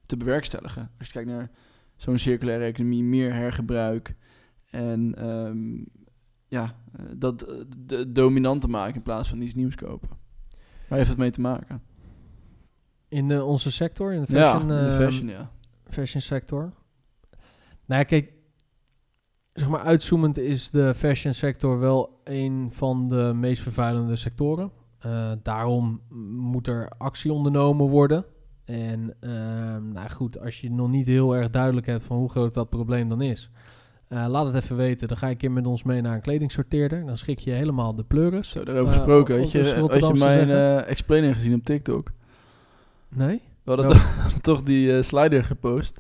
te bewerkstelligen? Als je kijkt naar zo'n circulaire economie, meer hergebruik en ja, dat de, dominant te maken in plaats van iets nieuws kopen. Waar heeft het mee te maken? In eh, onze sector, in de fashion, ja, in de ehm, fashion, ja. fashion sector. Nou ja, kijk, zeg maar uitzoomend is de fashion sector wel een van de meest vervuilende sectoren. Eh, daarom moet er actie ondernomen worden. En ehm, nou goed, als je nog niet heel erg duidelijk hebt van hoe groot dat probleem dan is, eh, laat het even weten. Dan ga je een keer met ons mee naar een kledingsorteerder. Dan schik je helemaal de pleuris. Zo, daarover eh, gesproken. je, had je mijn eh, explainer gezien op TikTok? Nee? We hadden toch, die slider gepost.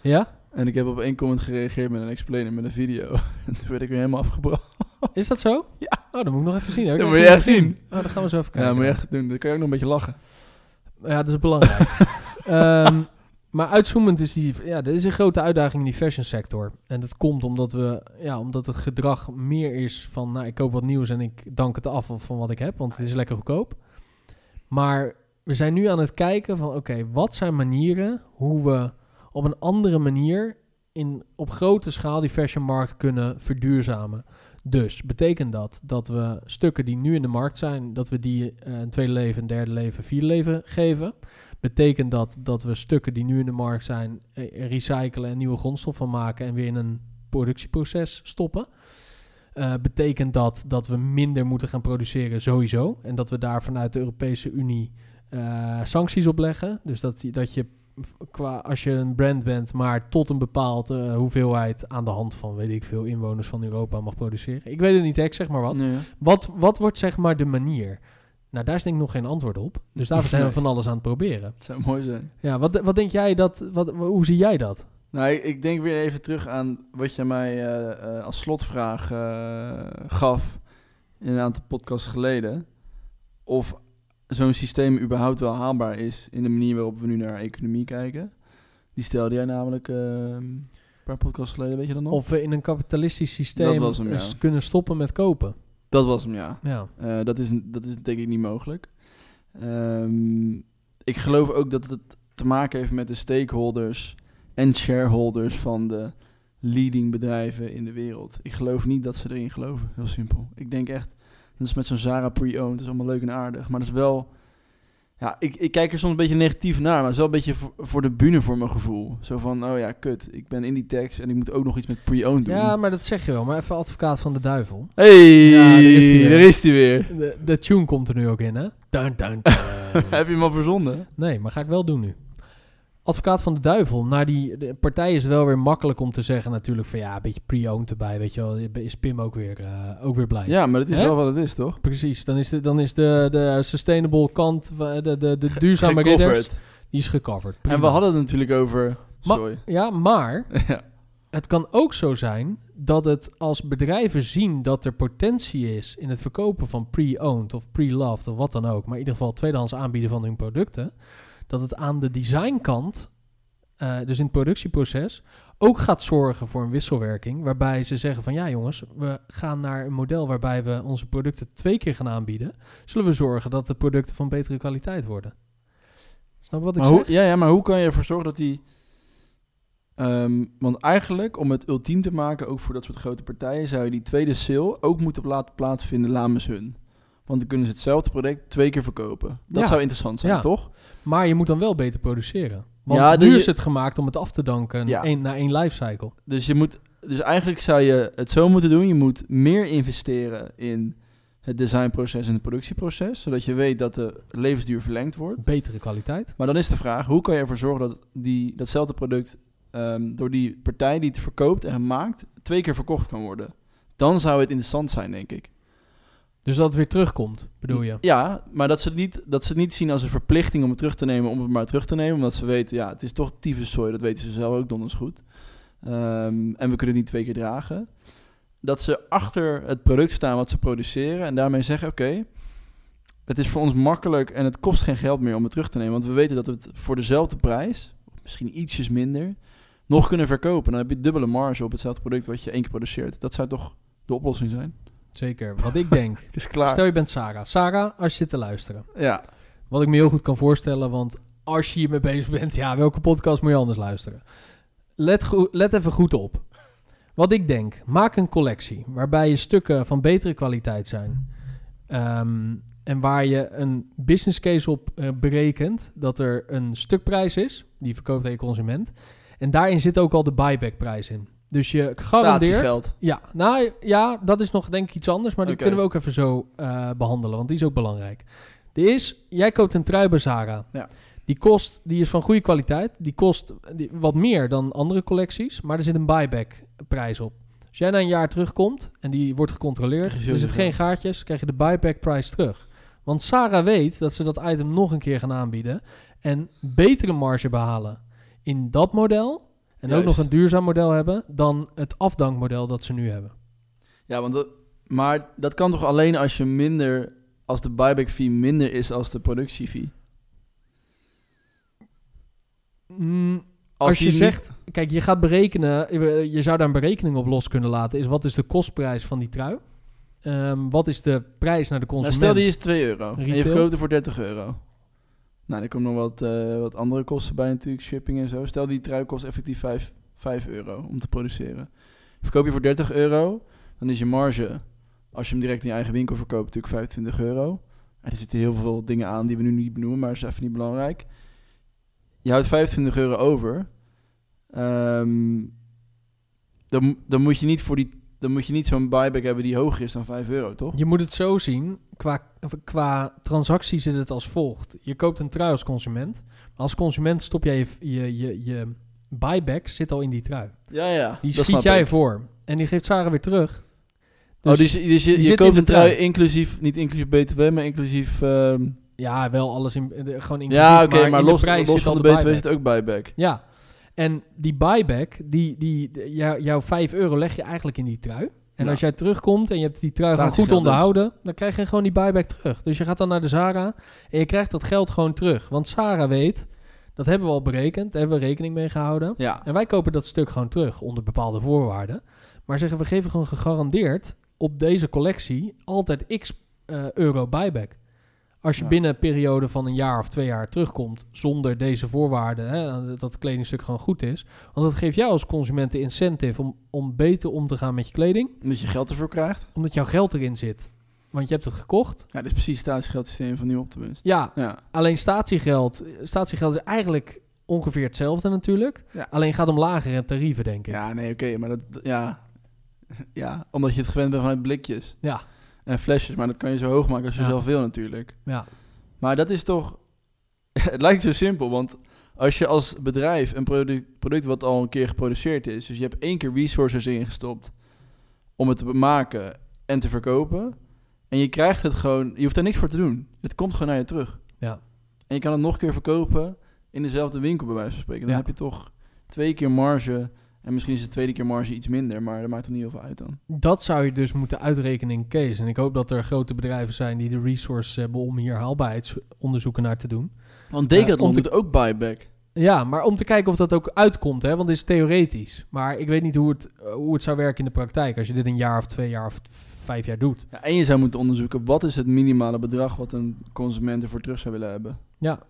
Ja? En ik heb op één comment gereageerd met een explainer met een video. en toen werd ik weer helemaal afgebracht. Is dat zo? Ja. Oh, dan moet ik nog even zien. hè. Ik Dat moet je echt zien. Oh, dan gaan we zo even kijken. Ja, moet je echt doen. Dan kan je ook nog een beetje lachen. Ja, dat is belangrijk. Ehm, maar uitzoomend is die... Ja, er is een grote uitdaging in die fashion sector. En dat komt omdat we... Ja, omdat het gedrag meer is van... Nou, ik koop wat nieuws en ik dank het af van wat ik heb. Want het is lekker goedkoop. Maar we zijn nu aan het kijken van... Oké, wat zijn manieren hoe we op een andere manier... In, op grote schaal die fashionmarkt kunnen verduurzamen. Dus betekent dat dat we stukken die nu in de markt zijn, dat we die eh, een tweede leven, een derde leven, vierde leven geven. Betekent dat dat we stukken die nu in de markt zijn, eh, recyclen en nieuwe grondstof van maken en weer in een productieproces stoppen. Eh, betekent dat dat we minder moeten gaan produceren sowieso. En dat we daar vanuit de Europese Unie eh, sancties op leggen. Dus dat, je- dat je qua, als je een brand bent, maar tot een bepaalde hoeveelheid aan de hand van, weet ik veel, inwoners van Europa mag produceren. Ik weet het niet, ik zeg maar wat. Nee, ja. Wat, wat wordt zeg maar de manier? Nou, daar is denk ik nog geen antwoord op. Dus daarvoor zijn we van alles aan het proberen. Het zou mooi zijn. Ja, wat, wat denk jij dat, wat, hoe zie jij dat? Nou, ik, ik denk weer even terug aan wat je mij eh, eh, als slotvraag eh, gaf in een aantal podcasts geleden. Of zo'n systeem überhaupt wel haalbaar is in de manier waarop we nu naar economie kijken. Die stelde jij namelijk eh, een paar podcasts geleden, weet je dat nog? Of we in een kapitalistisch systeem hem, ja. kunnen stoppen met kopen. Dat was hem, ja. Ja, Eh, dat, is, dat is denk ik niet mogelijk. Ehm, ik geloof ook dat het te maken heeft met de stakeholders en shareholders van de leading bedrijven in de wereld. Ik geloof niet dat ze erin geloven, heel simpel. Ik denk echt, dat is met zo'n Zara pre-owned, dat is allemaal leuk en aardig, maar dat is wel... Ja, ik, ik kijk er soms een beetje negatief naar, maar het is wel een beetje voor, voor de bühne voor mijn gevoel. Zo van, oh ja, kut, ik ben in die tekst en ik moet ook nog iets met pre-owned doen. ja maar dat zeg je wel. Maar even advocaat van de duivel. Hey, Ja, daar is die weer. De, de tune komt er nu ook in, hè? Dun, dun, dun. Heb je hem al verzonden? Nee, maar ga ik wel doen nu. Advocaat van de duivel. Naar die de partij is het wel weer makkelijk om te zeggen natuurlijk van ja, een beetje pre-owned erbij, weet je wel. Is Pim ook weer, eh, ook weer blij. Ja, maar dat is Hè? wel wat het is, toch? Precies, dan is de, dan is de, de sustainable kant, de, de, de duurzame ridders, die is gecoverd. En we hadden het natuurlijk over... Ma- Sorry. Ja, maar ja. het kan ook zo zijn dat het als bedrijven zien dat er potentie is in het verkopen van pre-owned of pre-loved of wat dan ook, maar in ieder geval tweedehands aanbieden van hun producten, dat het aan de designkant, eh, dus in het productieproces, ook gaat zorgen voor een wisselwerking, waarbij ze zeggen van ja jongens, we gaan naar een model waarbij we onze producten twee keer gaan aanbieden, zullen we zorgen dat de producten van betere kwaliteit worden. Snap je wat ik Maar zeg? hoe, ja, ja, maar hoe kan je ervoor zorgen dat die... ehm, want eigenlijk, om het ultiem te maken, ook voor dat soort grote partijen, zou je die tweede sale ook moeten laten plaatsvinden namens hun. Want dan kunnen ze hetzelfde product twee keer verkopen. Dat Ja. zou interessant zijn, Ja. toch? Maar je moet dan wel beter produceren. Want Ja, nu is het gemaakt om het af te danken Ja. één- na één lifecycle. Dus, je moet, dus eigenlijk zou je het zo moeten doen. Je moet meer investeren in het designproces en het productieproces. Zodat je weet dat de levensduur verlengd wordt. Betere kwaliteit. Maar dan is de vraag, hoe kan je ervoor zorgen dat die, datzelfde product ehm, door die partij die het verkoopt en maakt, twee keer verkocht kan worden? Dan zou het interessant zijn, denk ik. Dus dat het weer terugkomt, bedoel je? Ja, maar dat ze, het niet, dat ze het niet zien als een verplichting om het terug te nemen, om het maar terug te nemen. Omdat ze weten, ja, het is toch tyfuszooi, dat weten ze zelf ook donders goed. Ehm, en we kunnen het niet twee keer dragen. Dat ze achter het product staan wat ze produceren en daarmee zeggen, oké, het is voor ons makkelijk en het kost geen geld meer om het terug te nemen. Want we weten dat we het voor dezelfde prijs, misschien ietsjes minder, nog kunnen verkopen. Dan heb je dubbele marge op hetzelfde product wat je één keer produceert. Dat zou toch de oplossing zijn? Zeker. Wat ik denk. Het is klaar. Stel je bent Sarah. Sarah, als je zit te luisteren. Ja, Wat ik me heel goed kan voorstellen, want als je hiermee bezig bent, ja, welke podcast moet je anders luisteren? Let, let even goed op. Wat ik denk, maak een collectie waarbij je stukken van betere kwaliteit zijn. Ehm, en waar je een business case op eh, berekent dat er een stukprijs is, die verkoopt aan je consument. En daarin zit ook al de buybackprijs in. Dus je garandeert... Ja, nou ja, dat is nog denk ik iets anders, maar dat Oké. kunnen we ook even zo eh, behandelen, want die is ook belangrijk. De is, jij koopt een trui bij Zara. Ja. Die kost, die is van goede kwaliteit. Die kost die, wat meer dan andere collecties, maar er zit een buyback prijs op. Als jij na een jaar terugkomt en die wordt gecontroleerd, er zoveel. geen gaatjes, krijg je de buyback prijs terug. Want Sarah weet dat ze dat item nog een keer gaan aanbieden. en betere marge behalen in dat model en ook nog een duurzaam model hebben dan het afdankmodel dat ze nu hebben. Ja, want dat, maar dat kan toch alleen als je minder, als de buyback fee minder is als de productiefee? Mm, Als, je niet- zegt, kijk, je gaat berekenen, je- zou daar een berekening op los kunnen laten, is wat is de kostprijs van die trui? Ehm, wat is de prijs naar de Nou, consument? stel die is 2 euro en je Retail? verkoopt er voor 30 euro. Nou, er komen nog wat, eh, wat andere kosten bij natuurlijk, shipping en zo. Stel die trui kost effectief 5, 5 euro om te produceren. Verkoop je voor 30 euro, dan is je marge, als je hem direct in je eigen winkel verkoopt, natuurlijk 25 euro. En er zitten heel veel dingen aan die we nu niet benoemen, maar dat is even niet belangrijk. Je houdt 25 euro over. Ehm, dan, dan moet je niet voor die... Dan moet je niet zo'n buyback hebben die hoger is dan 5 euro, toch? Je moet het zo zien, qua, qua transactie zit het als volgt. Je koopt een trui als consument. Maar als consument stop jij je, je, je, je buyback zit al in die trui. Ja, ja. Die dat schiet jij ik. voor. En die geeft Sarah weer terug. oh, Dus dus, dus je, in koopt de een trui trui. inclusief, niet inclusief BTW, maar inclusief... ehm, Ja, wel alles in, gewoon inclusief. ja, oké, maar, in de los, prijs los zit al van de de BTW zit ook buyback. Ja, en die buyback, die, die, jou- jouw 5 euro leg je eigenlijk in die trui. En Ja. als jij terugkomt en je hebt die trui gewoon goed dus. onderhouden, dan krijg je gewoon die buyback terug. Dus je gaat dan naar de Zara en je krijgt dat geld gewoon terug. Want Zara weet, dat hebben we al berekend, daar hebben we rekening mee gehouden. Ja, En wij kopen dat stuk gewoon terug onder bepaalde voorwaarden. Maar zeggen we geven gewoon gegarandeerd op deze collectie altijd x eh, euro buyback. Als je Ja. binnen een periode van een jaar of twee jaar terugkomt zonder deze voorwaarden, hè, dat het kledingstuk gewoon goed is. Want dat geeft jou als consument de incentive om, om beter om te gaan met je kleding, omdat je geld ervoor krijgt. omdat jouw geld erin zit. Want je hebt het gekocht. Ja, dit is precies het staatsgeldsysteem van Nieuw Optimist. Ja, Ja, alleen statiegeld, statiegeld is eigenlijk ongeveer hetzelfde natuurlijk. Ja. Alleen gaat om lagere tarieven, denk ik. ja nee, oké, maar dat... Ja. ja, omdat je het gewend bent vanuit blikjes Ja. En flesjes. Maar dat kan je zo hoog maken als je Ja. zelf wil natuurlijk. ja. Maar dat is toch... het lijkt zo simpel, want als je als bedrijf een product, product wat al een keer geproduceerd is... dus je hebt één keer resources ingestopt om het te maken en te verkopen... en je krijgt het gewoon... Je hoeft daar niks voor te doen. Het komt gewoon naar je terug. Ja. En je kan het nog een keer verkopen in dezelfde winkel, bij wijze van spreken. Dan Ja. heb je toch twee keer marge... En misschien is de tweede keer marge iets minder, maar dat maakt er niet heel veel uit dan. Dat zou je dus moeten uitrekenen in case. En ik hoop dat er grote bedrijven zijn die de resources hebben om hier haalbaarheidsonderzoeken naar te doen. Want Decathlon om te- doet ook buyback. Ja, maar om te kijken of dat ook uitkomt, hè, want dit is theoretisch. Maar ik weet niet hoe het, hoe het zou werken in de praktijk als je dit een jaar of twee jaar of vijf jaar doet. Ja, en je zou moeten onderzoeken, wat is het minimale bedrag wat een consument ervoor terug zou willen hebben? Ja.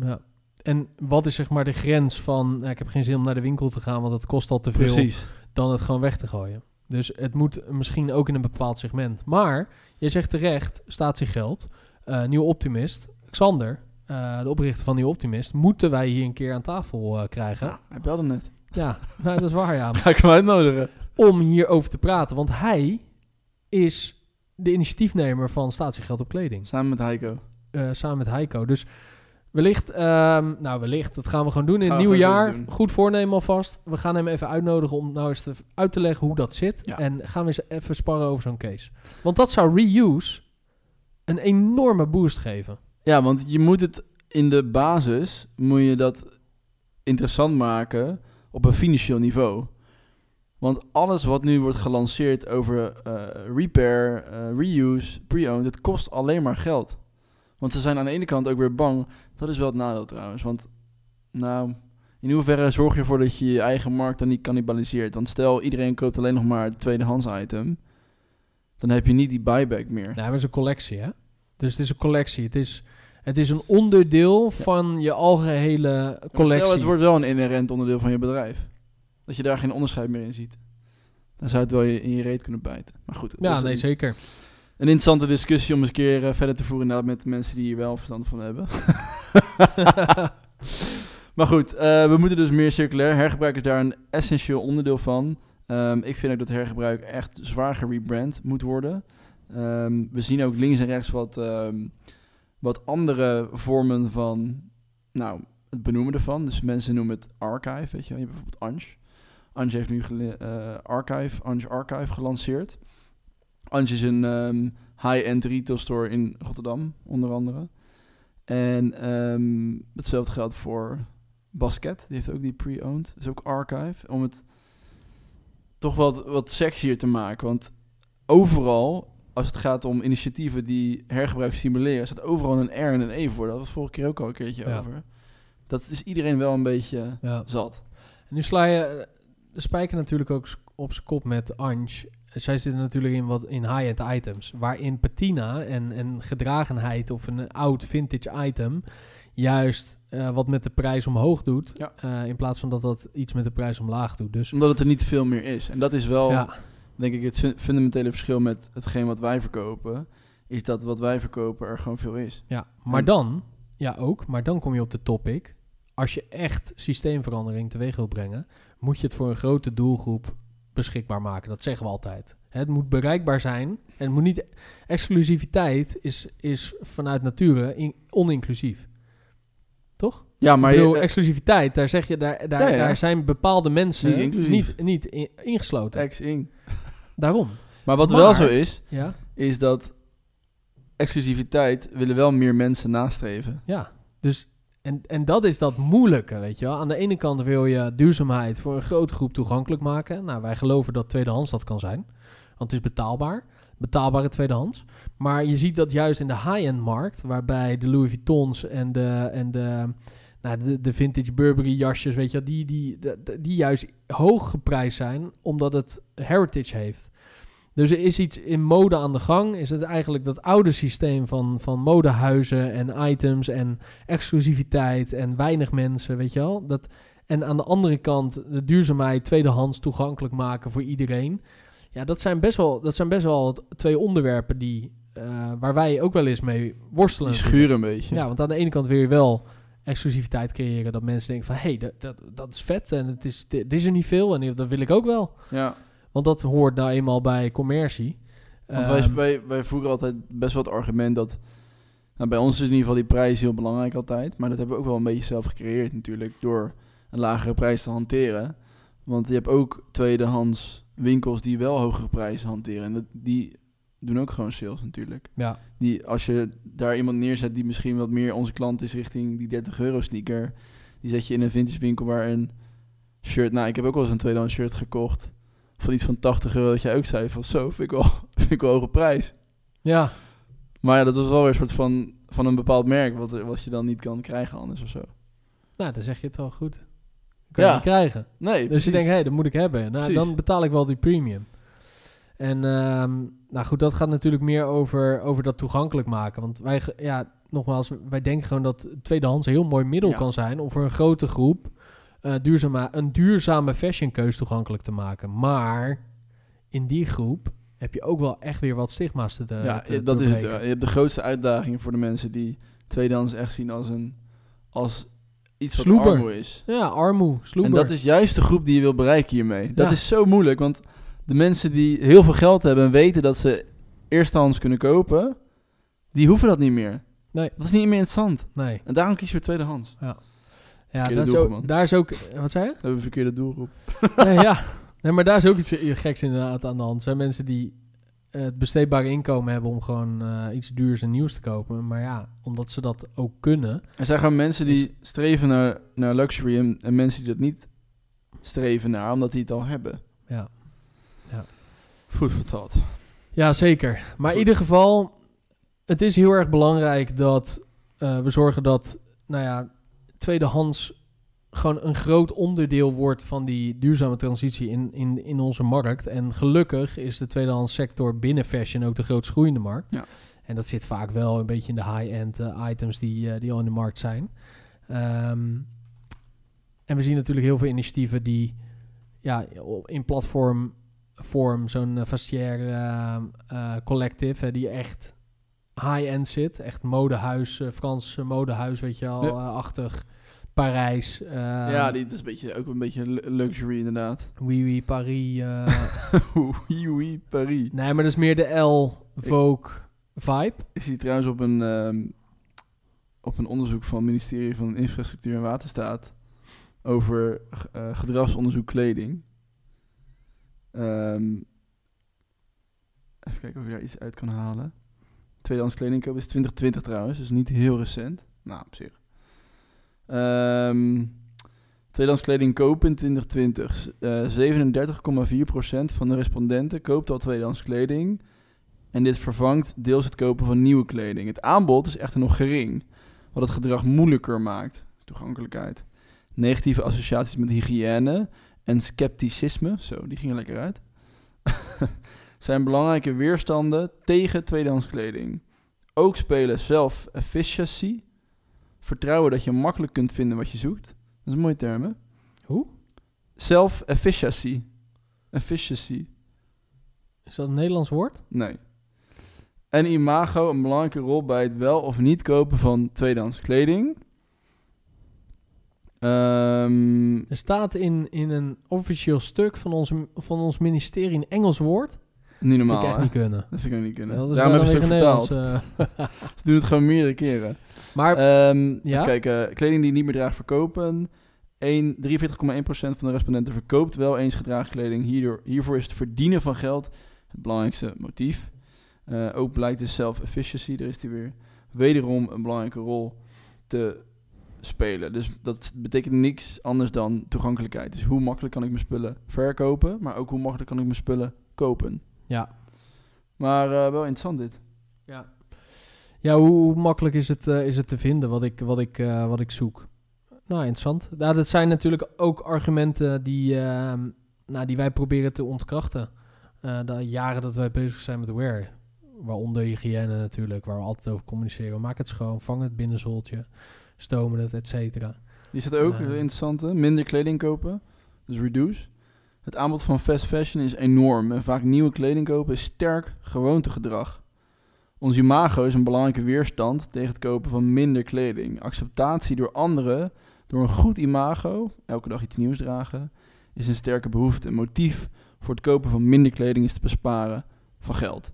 ja. En wat is zeg maar de grens van, nou, ik heb geen zin om naar de winkel te gaan, want dat kost al te veel, dan het gewoon weg te gooien. Dus het moet misschien ook in een bepaald segment. Maar, je zegt terecht, statiegeld, eh Nieuw Optimist, Xander, eh, de oprichter van Nieuw Optimist, moeten wij hier een keer aan tafel eh, krijgen. Ja, hij belde net. Ja, nou, dat is waar, ja. Ga ik hem uitnodigen? Om hierover te praten, want hij is de initiatiefnemer van statiegeld op kleding. Samen met Heiko. eh, samen met Heiko. Dus wellicht, ehm, nou wellicht, dat gaan we gewoon doen in het we nieuwe jaar. Goed voornemen alvast. We gaan hem even uitnodigen om nou eens te, uit te leggen hoe dat zit. Ja. En gaan we eens even sparren over zo'n case. Want dat zou reuse een enorme boost geven. Ja, want je moet het in de basis, moet je dat interessant maken op een financieel niveau. Want alles wat nu wordt gelanceerd over eh, repair, eh, reuse, pre-owned, het kost alleen maar geld. Want ze zijn aan de ene kant ook weer bang. Dat is wel het nadeel trouwens. Want nou, in hoeverre zorg je ervoor dat je je eigen markt dan niet cannibaliseert? Want stel, iedereen koopt alleen nog maar het tweedehands item. Dan heb je niet die buyback meer. Nou, het is een collectie, hè? Dus het is een collectie. Het is, het is een onderdeel van je algehele collectie. Stel, het wordt wel een inherent onderdeel van je bedrijf. Dat je daar geen onderscheid meer in ziet. Dan zou het wel je, in je reet kunnen bijten. Maar goed, ja, nee, een, zeker. Een interessante discussie om eens een keer eh, verder te voeren met de mensen die hier wel verstand van hebben. maar goed, eh, we moeten dus meer circulair. Hergebruik is daar een essentieel onderdeel van. Ehm, ik vind ook dat hergebruik echt zwaar gerebrand moet worden. Ehm, we zien ook links en rechts wat, ehm, wat andere vormen van, nou, het benoemen ervan. Dus mensen noemen het archive, weet je. Je hebt bijvoorbeeld Ange. Ange heeft nu eh, archive, Ange Archive gelanceerd. Ange is een ehm, high-end retail store in Rotterdam, onder andere. En ehm, hetzelfde geldt voor Basket. Die heeft ook die pre-owned. Dat is ook archive. Om het toch wat, wat sexier te maken. Want overal, als het gaat om initiatieven die hergebruik stimuleren, staat overal een R en een E voor. Dat was vorige keer ook al een keertje Ja. over. Dat is iedereen wel een beetje Ja. zat. En nu sla je eh, de spijker natuurlijk ook op zijn kop met Ange. Zij zitten natuurlijk in wat in high-end items. Waarin patina en, en gedragenheid of een oud vintage item juist eh, wat met de prijs omhoog doet. Ja. eh, in plaats van dat dat iets met de prijs omlaag doet. Dus Omdat het er niet veel meer is. En dat is wel, ja, denk ik, het fun- fundamentele verschil met hetgeen wat wij verkopen. Is dat wat wij verkopen er gewoon veel is. ja, maar En- dan, ja ook, maar dan kom je op de topic. Als je echt systeemverandering teweeg wil brengen, moet je het voor een grote doelgroep beschikbaar maken. Dat zeggen we altijd. Het moet bereikbaar zijn. En het moet niet. Exclusiviteit is, is vanuit nature in- oninclusief. Toch? Ja, maar ik bedoel, je, exclusiviteit, daar zeg je, daar, daar, Ja, ja. daar zijn bepaalde mensen Niet inclusief. niet, niet in- ingesloten. ex-ing. Daarom. Maar wat Maar- wel zo is, Ja, is dat exclusiviteit willen wel meer mensen nastreven. ja. Dus, en, en dat is dat moeilijke, weet je wel. Aan de ene kant wil je duurzaamheid voor een grote groep toegankelijk maken. Nou, wij geloven dat tweedehands dat kan zijn. Want het is betaalbaar. Betaalbare tweedehands. Maar je ziet dat juist in de high-end markt, waarbij de Louis Vuittons en de, en de, nou, de, de vintage Burberry jasjes, weet je, wel, die, die, die, die juist hoog geprijsd zijn, omdat het heritage heeft. Dus er is iets in mode aan de gang. Is het eigenlijk dat oude systeem van, van modehuizen en items en exclusiviteit en weinig mensen, weet je wel. Dat, en aan de andere kant de duurzaamheid tweedehands toegankelijk maken voor iedereen. Ja, dat zijn best wel, dat zijn best wel twee onderwerpen die, eh, waar wij ook wel eens mee worstelen. Die schuren een beetje. Ja, want aan de ene kant wil je wel exclusiviteit creëren. Dat mensen denken van, hé, hey, dat, dat, dat is vet en het is, dit is er niet veel en dat wil ik ook wel. Ja, Want dat hoort nou eenmaal bij commercie. want wij, Ehm, wij, wij voeren altijd best wel het argument dat... Nou, bij ons is in ieder geval die prijs heel belangrijk altijd. Maar dat hebben we ook wel een beetje zelf gecreëerd natuurlijk. Door een lagere prijs te hanteren. Want je hebt ook tweedehands winkels die wel hogere prijzen hanteren. En dat, die doen ook gewoon sales natuurlijk. ja, Die, als je daar iemand neerzet die misschien wat meer onze klant is richting die 30 euro sneaker. Die zet je in een vintage winkel waar een shirt... Nou, ik heb ook wel eens een tweedehands shirt gekocht. Van iets van 80 euro dat jij ook zei van zo, vind ik wel, vind ik wel een hoge prijs. ja, Maar ja, dat was wel weer een soort van, van een bepaald merk wat, wat je dan niet kan krijgen anders of zo. nou, dan zeg je het wel goed. Kan Ja. je niet krijgen. Nee, Dus precies. je denkt, hé, dat moet ik hebben. Nou, Precies. dan betaal ik wel die premium. En ehm, nou goed, dat gaat natuurlijk meer over, over dat toegankelijk maken. Want wij, ja, nogmaals, wij denken gewoon dat tweedehands een heel mooi middel Ja. kan zijn om voor een grote groep eh, duurzame, een duurzame fashionkeus toegankelijk te maken. Maar in die groep heb je ook wel echt weer wat stigma's te, ja, te dat is het. ja. Je hebt de grootste uitdaging voor de mensen die tweedehands echt zien als, een, als iets wat Sloeber. armoe is. Ja, armoe, sloeber. En dat is juist de groep die je wil bereiken hiermee. Dat Ja. is zo moeilijk, want de mensen die heel veel geld hebben en weten dat ze eerstehands kunnen kopen, die hoeven dat niet meer. Nee. Dat is niet meer interessant. Nee. En daarom kies je voor tweedehands. Ja, Verkeerde daar is, ook, man. daar is ook... Wat zei je? We hebben een verkeerde doelgroep. nee, ja. Nee, maar daar is ook iets geks inderdaad aan de hand. Er zijn mensen die het besteedbare inkomen hebben om gewoon eh, iets duurs en nieuws te kopen. Maar ja, omdat ze dat ook kunnen. Er zijn gewoon mensen die streven naar, naar luxury en, en mensen die dat niet streven naar, omdat die het al hebben. Ja, Food for thought. ja zeker. Maar in ieder geval, het is heel erg belangrijk dat eh, we zorgen dat, nou ja, tweedehands gewoon een groot onderdeel wordt van die duurzame transitie in, in, in onze markt. En gelukkig is de tweedehands sector binnen fashion ook de grootst groeiende markt. Ja. En dat zit vaak wel een beetje in de high-end eh, items die, eh, die al in de markt zijn. Ehm, en we zien natuurlijk heel veel initiatieven die ja, in platformvorm, zo'n uh, Collective, hè, die echt high-end zit. Echt modehuis, eh, Frans eh, modehuis, weet je al, Ja. eh, achtig. Parijs. ja, die, dat is een beetje, ook een beetje lu- luxury inderdaad. Oui, oui, Paris. oui, oui, Paris. nee, maar dat is meer de L, Vogue vibe. Ik zie trouwens op een, ehm, op een onderzoek van het ministerie van Infrastructuur en Waterstaat over gedragsonderzoek kleding. Ehm, even kijken of ik daar iets uit kan halen. Tweedehands kleding kopen is 2020 trouwens, dus niet heel recent. Nou, op zich. Ehm tweedehands kleding kopen in 2020. Eh 37,4% van de respondenten koopt al tweedehands kleding. En dit vervangt deels het kopen van nieuwe kleding. Het aanbod is echter nog gering, wat het gedrag moeilijker maakt. Toegankelijkheid. Negatieve associaties met hygiëne en scepticisme, zo, die gingen lekker uit, zijn belangrijke weerstanden tegen tweedehands kleding. Ook spelen self-efficacy, vertrouwen dat je makkelijk kunt vinden wat je zoekt. Dat is een mooie term, hè? Hoe? Self-efficacy. Efficiency. Is dat een Nederlands woord? Nee. En imago een belangrijke rol bij het wel of niet kopen van tweedehands kleding. Ehm, Er staat in, in een officieel stuk van ons, van ons ministerie een Engels woord. Niet Dat normaal, vind ik echt hè? niet kunnen. Dat vind ik ook niet kunnen. Dat is Daarom hebben ze het vertaald. Nederlands, eh. Ze doen het gewoon meerdere keren. maar Ehm Ja? Even kijken. Kleding die je niet meer draagt verkopen. 1 43,1% van de respondenten verkoopt wel eens gedragen kleding. Hierdoor, hiervoor is het verdienen van geld het belangrijkste motief. Eh, ook blijkt de self-efficiency, daar is die weer, wederom een belangrijke rol te spelen. Dus dat betekent niks anders dan toegankelijkheid. Dus hoe makkelijk kan ik mijn spullen verkopen, maar ook hoe makkelijk kan ik mijn spullen kopen. Ja. Maar eh, wel interessant dit. Ja, ja hoe, hoe makkelijk is het, eh, is het te vinden wat ik, wat ik, eh, wat ik zoek? Nou, interessant. Nou, dat zijn natuurlijk ook argumenten die, ehm, nou, die wij proberen te ontkrachten. De jaren dat wij bezig zijn met wear. Waaronder hygiëne natuurlijk, waar we altijd over communiceren. Maak het schoon, vang het binnenzoltje, stomen het, et cetera. Die staat ook, een interessante. Minder kleding kopen, dus reduce. Het aanbod van fast fashion is enorm en vaak nieuwe kleding kopen is sterk gewoontegedrag. Ons imago is een belangrijke weerstand tegen het kopen van minder kleding. Acceptatie door anderen, door een goed imago, elke dag iets nieuws dragen, is een sterke behoefte. Een motief voor het kopen van minder kleding is te besparen van geld.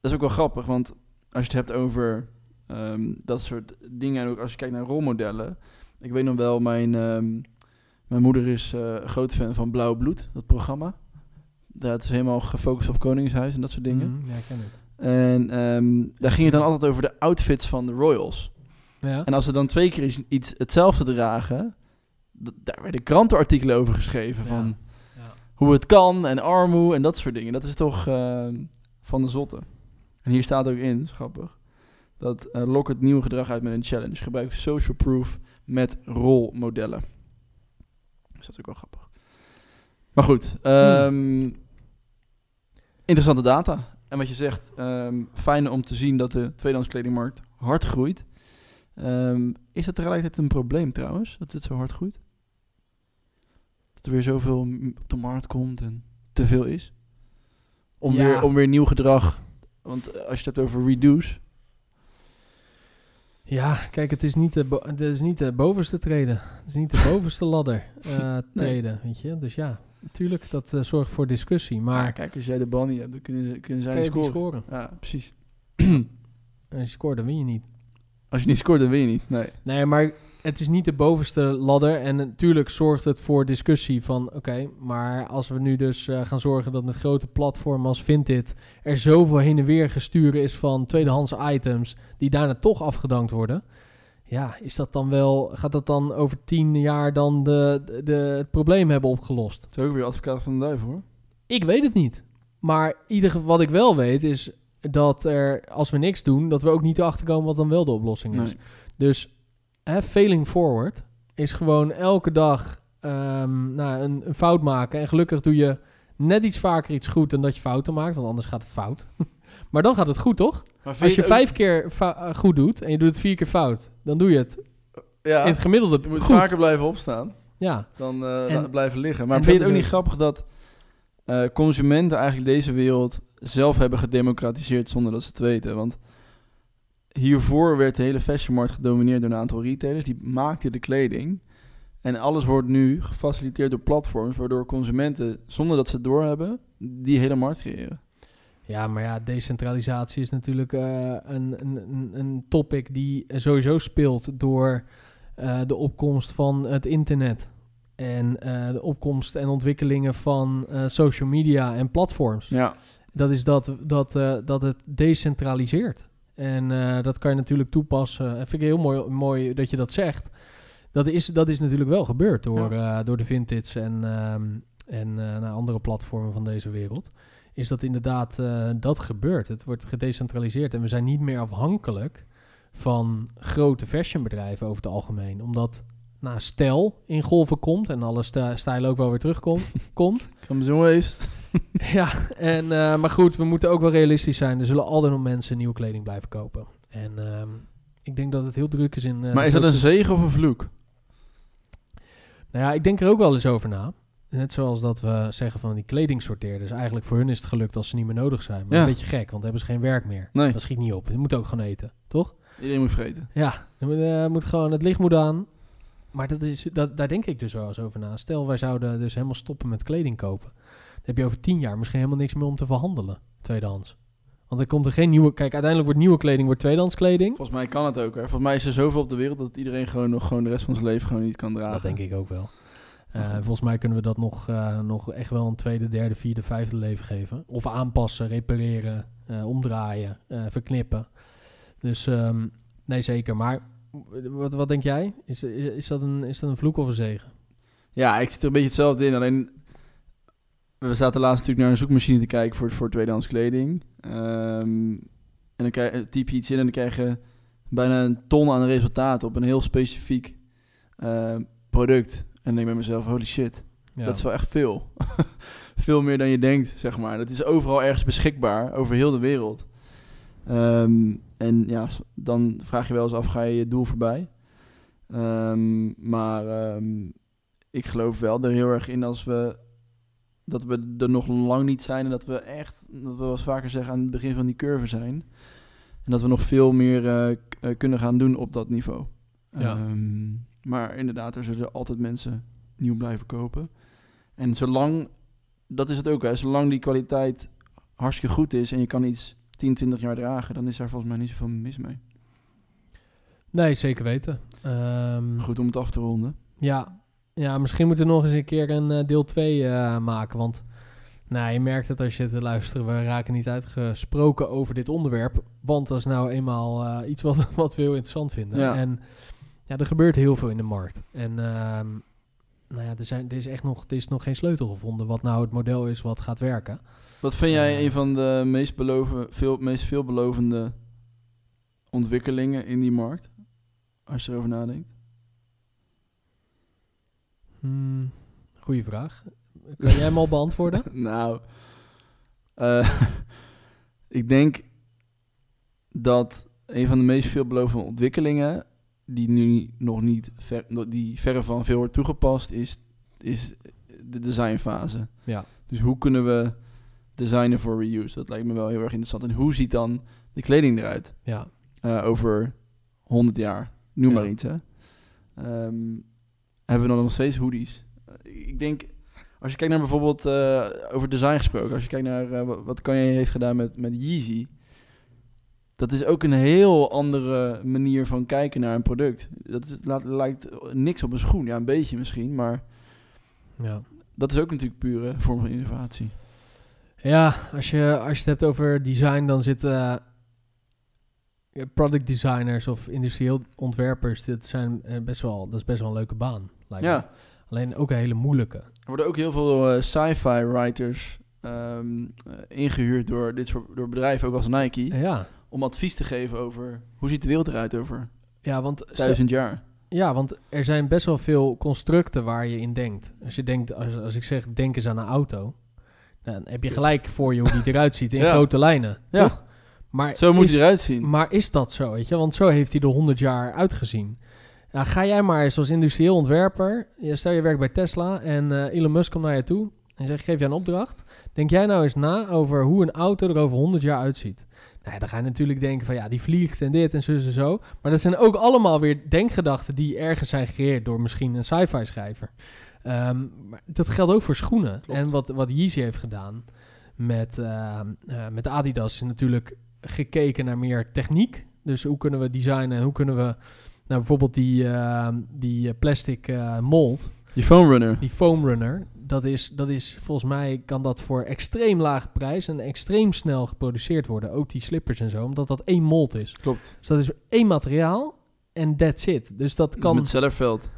Dat is ook wel grappig, want als je het hebt over ehm, dat soort dingen en ook als je kijkt naar rolmodellen, ik weet nog wel, mijn, ehm, mijn moeder is een groot fan van Blauw Bloed, dat programma. Dat is helemaal gefocust op Koningshuis en dat soort dingen. Mhm, ja, ik ken het. En ehm, daar ging het dan altijd over de outfits van de royals. Ja. En als ze dan twee keer iets, iets hetzelfde dragen, daar werden krantenartikelen over geschreven. Ja. Van Ja. hoe het kan en armoe en dat soort dingen. Dat is toch ehm, van de zotte. En hier staat ook in, grappig, dat eh, lok het nieuwe gedrag uit met een challenge. Gebruik social proof met rolmodellen. Dus dat is ook wel grappig. Maar goed, ehm, interessante data. En wat je zegt, ehm, fijn om te zien dat de tweedehands kledingmarkt hard groeit. Ehm, is dat tegelijkertijd een probleem trouwens, dat het zo hard groeit? Dat er weer zoveel op de markt komt en te veel is? Om, Ja. weer, om weer nieuw gedrag. Want eh, als je het hebt over reduce. Ja, kijk, het is niet de, het is niet de bovenste treden. Het is niet de bovenste ladder eh, treden, weet je. Dus ja, natuurlijk, dat eh, zorgt voor discussie. Maar kijk, als jij de bal niet hebt, dan kunnen, kunnen zij scoren. scoren? Ja, precies. En als je scoort, dan win je niet. als je niet scoort, dan win je niet. Nee. Nee, maar het is niet de bovenste ladder. En natuurlijk zorgt het voor discussie van... oké, maar als we nu dus eh, gaan zorgen dat met grote platformen als Vinted... er zoveel heen en weer gesturen is van tweedehands items... die daarna toch afgedankt worden... ja, is dat dan wel... gaat dat dan over tien jaar dan de, de, de- het probleem hebben opgelost? Het is ook weer advocaat van de duivel hoor. Ik weet het niet. Maar ieder, geval- wat ik wel weet is dat er, als we niks doen... dat we ook niet erachter komen wat dan wel de oplossing is. Nee. Dus hè, failing forward is gewoon elke dag ehm, nou, een, een fout maken. En gelukkig doe je net iets vaker iets goed dan dat je fouten maakt, want anders gaat het fout. maar dan gaat het goed, toch? Als je vijf keer eh, goed doet en je doet het vier keer fout, dan doe je het ja, in het gemiddelde je moet goed. vaker blijven opstaan. Ja, dan eh, En- blijven liggen. Maar vind je het ook niet grappig dat eh, consumenten eigenlijk deze wereld zelf hebben gedemocratiseerd zonder dat ze het weten? Want hiervoor werd de hele fashionmarkt gedomineerd door een aantal retailers. Die maakten de kleding. En alles wordt nu gefaciliteerd door platforms, waardoor consumenten, zonder dat ze het doorhebben, die hele markt creëren. Ja, maar ja, decentralisatie is natuurlijk eh, een, een, een, topic die sowieso speelt door eh, de opkomst van het internet. En eh, de opkomst en ontwikkelingen van social media en platforms. Ja, Dat is dat, dat, dat het decentraliseert. En eh, dat kan je natuurlijk toepassen. En vind ik heel mooi, mooi dat je dat zegt. Dat is, dat is natuurlijk wel gebeurd door, eh, door de Vintage en, ehm, en eh, andere platformen van deze wereld. Is dat inderdaad dat gebeurt. Het wordt gedecentraliseerd en we zijn niet meer afhankelijk van grote fashionbedrijven over het algemeen. Omdat nou, stijl in golven komt en alle stijl ook wel weer terugkomt. komt. Kamzoen heeft. Ja, en, eh, maar goed, we moeten ook wel realistisch zijn. Er zullen altijd nog mensen nieuwe kleding blijven kopen. En ehm, ik denk dat het heel druk is in... eh, maar is dat een zegen of een vloek? Nou ja, ik denk er ook wel eens over na. Net zoals dat we zeggen van die kledingsorteerders. Eigenlijk voor hun is het gelukt als ze niet meer nodig zijn. Maar Ja. een beetje gek, want dan hebben ze geen werk meer. Nee, Dat schiet niet op. Je moet ook gewoon eten, toch? iedereen moet vreten. Ja, moet, eh, moet gewoon, het licht moet aan. Maar dat is, dat, daar denk ik dus wel eens over na. Stel, wij zouden dus helemaal stoppen met kleding kopen. Heb je over tien jaar misschien helemaal niks meer om te verhandelen, tweedehands. Want er komt er geen nieuwe... Kijk, uiteindelijk wordt nieuwe kleding wordt tweedehands kleding. Volgens mij kan het ook. Hè. Volgens mij is er zoveel op de wereld dat iedereen gewoon nog gewoon de rest van zijn leven gewoon niet kan dragen. Dat denk ik ook wel. Eh, volgens mij kunnen we dat nog, eh, nog echt wel een tweede, derde, vierde, vijfde leven geven. Of aanpassen, repareren, eh, omdraaien, verknippen. Dus ehm, nee, zeker. Maar wat, wat denk jij? Is, is, dat een, is dat een vloek of een zegen? Ja, ik zit er een beetje hetzelfde in. Alleen, we zaten laatst natuurlijk naar een zoekmachine te kijken voor, voor tweedehands kleding. Ehm, en dan krijg, typ je iets in en dan krijg je bijna een ton aan resultaten op een heel specifiek eh, product. En dan denk ik bij mezelf, holy shit, Ja. dat is wel echt veel. veel meer dan je denkt, zeg maar. Dat is overal ergens beschikbaar, over heel de wereld. Ehm, en ja, dan vraag je wel eens af, ga je je doel voorbij? Ehm, maar ik geloof wel er heel erg in als we dat we er nog lang niet zijn en dat we echt, dat we eens vaker zeggen, aan het begin van die curve zijn. En dat we nog veel meer eh, eh, kunnen gaan doen op dat niveau. Ja. Ehm, maar inderdaad, er zullen altijd mensen nieuw blijven kopen. En zolang, dat is het ook, hè, zolang die kwaliteit hartstikke goed is en je kan iets 10, 20 jaar dragen, dan is daar volgens mij niet zoveel mis mee. Nee, zeker weten. Ehm, Goed om het af te ronden. Ja, ja, misschien moeten we nog eens een keer een eh, deel 2 eh, maken. Want nou, je merkt het als je te luisteren. We raken niet uitgesproken over dit onderwerp. Want dat is nou eenmaal eh, iets wat, wat we heel interessant vinden. Ja. En ja, er gebeurt heel veel in de markt. En ehm, nou ja, er, zijn, er, is echt nog, er is nog geen sleutel gevonden wat nou het model is wat gaat werken. Wat vind jij een van de meest, beloven, veel, meest veelbelovende ontwikkelingen in die markt? Als je erover nadenkt. Goeie vraag. Kan jij hem al beantwoorden? nou, eh, ik denk dat een van de meest veelbelovende ontwikkelingen, die nu nog niet, ver, die verre van veel wordt toegepast, is, is de designfase. Ja. Dus hoe kunnen we designen voor reuse? Dat lijkt me wel heel erg interessant. En hoe ziet dan de kleding eruit Ja, eh, over 100 jaar? Noem Ja. maar iets, hè. Ehm, hebben we dan nog steeds hoodies? Eh, ik denk, als je kijkt naar bijvoorbeeld, eh, over design gesproken, als je kijkt naar eh, wat- Kanye heeft gedaan met, met Yeezy, dat is ook een heel andere manier van kijken naar een product. Dat is, laat, lijkt niks op een schoen. Ja, een beetje misschien, maar ja. dat is ook natuurlijk pure vorm van innovatie. Ja, als je, als je het hebt over design, dan zitten eh, product designers of industrieel ontwerpers. Dit zijn best wel, dat is best wel een leuke baan. Lijkt me. Alleen ook een hele moeilijke. er worden ook heel veel eh, sci-fi writers ehm, eh, ingehuurd door dit soort door bedrijven, ook als Nike, Ja, om advies te geven over hoe ziet de wereld eruit over ja want, duizend jaar. ja, want er zijn best wel veel constructen waar je in denkt. Als je denkt, als, als ik zeg, denk eens aan een auto. Dan heb je gelijk voor je hoe die eruit ziet in Ja. grote lijnen, Ja. toch? Maar Zo moet is- hij eruit zien. Maar is dat zo, weet je? Want zo heeft hij er 100 jaar uitgezien. Ja, ga jij maar eens als industrieel ontwerper... Stel je werkt bij Tesla en eh, Elon Musk komt naar je toe... en zegt, geef je een opdracht. Denk jij nou eens na over hoe een auto er over 100 jaar uitziet. Nou ja, dan ga je natuurlijk denken van... ja, die vliegt en dit en zo en zo. Maar dat zijn ook allemaal weer denkgedachten... die ergens zijn gecreëerd door misschien een sci-fi schrijver. Ehm, maar dat geldt ook voor schoenen. Klopt. En wat, wat Yeezy heeft gedaan met, eh, eh, met Adidas... is natuurlijk gekeken naar meer techniek. Dus hoe kunnen we designen en hoe kunnen we... Nou, bijvoorbeeld die, eh, die eh, plastic eh, mold. Die phone runner. Die foam runner, dat is, dat is volgens mij kan dat voor extreem lage prijs en extreem snel geproduceerd worden. Ook die slippers en zo, omdat dat één mold is. Klopt. Dus dat is één materiaal en that's it. Dus dat Dus kan... met Zellerveld.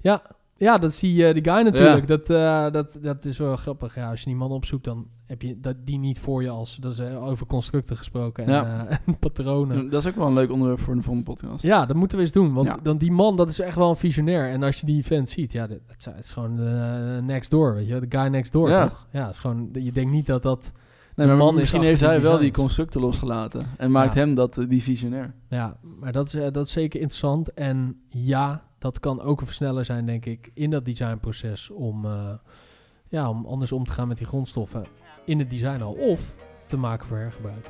Ja, ja, dat is die, eh, die guy natuurlijk. Dat, dat, dat is wel grappig. Ja, als je die man opzoekt, dan heb je dat, die niet voor je als... Dat is eh, over constructen gesproken en, Ja. eh, en patronen. Dat is ook wel een leuk onderwerp voor de volgende podcast. Ja, dat moeten we eens doen. Want Ja. dan die man, dat is echt wel een visionair. En als je die vent ziet, ja, dat, dat is gewoon eh, next door, weet je. De guy next door, Ja. toch? Ja, is gewoon... Je denkt niet dat dat... Nee, De maar man is misschien heeft hij wel die constructen losgelaten. En maakt Ja. hem dat die visionair. Ja, maar dat is, dat is zeker interessant. En ja, dat kan ook een versneller zijn, denk ik, in dat designproces. Om, ja, om anders om te gaan met die grondstoffen in het design al. Of te maken voor hergebruik.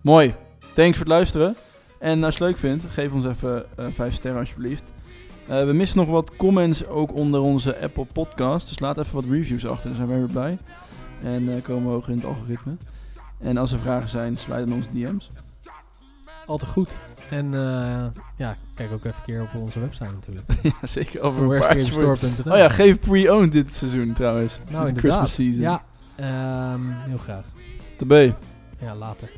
Mooi. Thanks voor het luisteren. En als je het leuk vindt, geef ons even eh 5 sterren alsjeblieft. Eh, we missen nog wat comments ook onder onze Apple podcast. Dus laat even wat reviews achter, dan zijn wij weer blij. En eh, komen we hoger in het algoritme. En als er vragen zijn, sluit in onze DM's. Altijd goed. En ja, kijk ook even een keer op onze website natuurlijk. ja, zeker. Over Oh ja, geef pre-owned dit seizoen trouwens. Nou, Met de. Christmas season. Ja, ehm, heel graag. Tabé. Ja, later.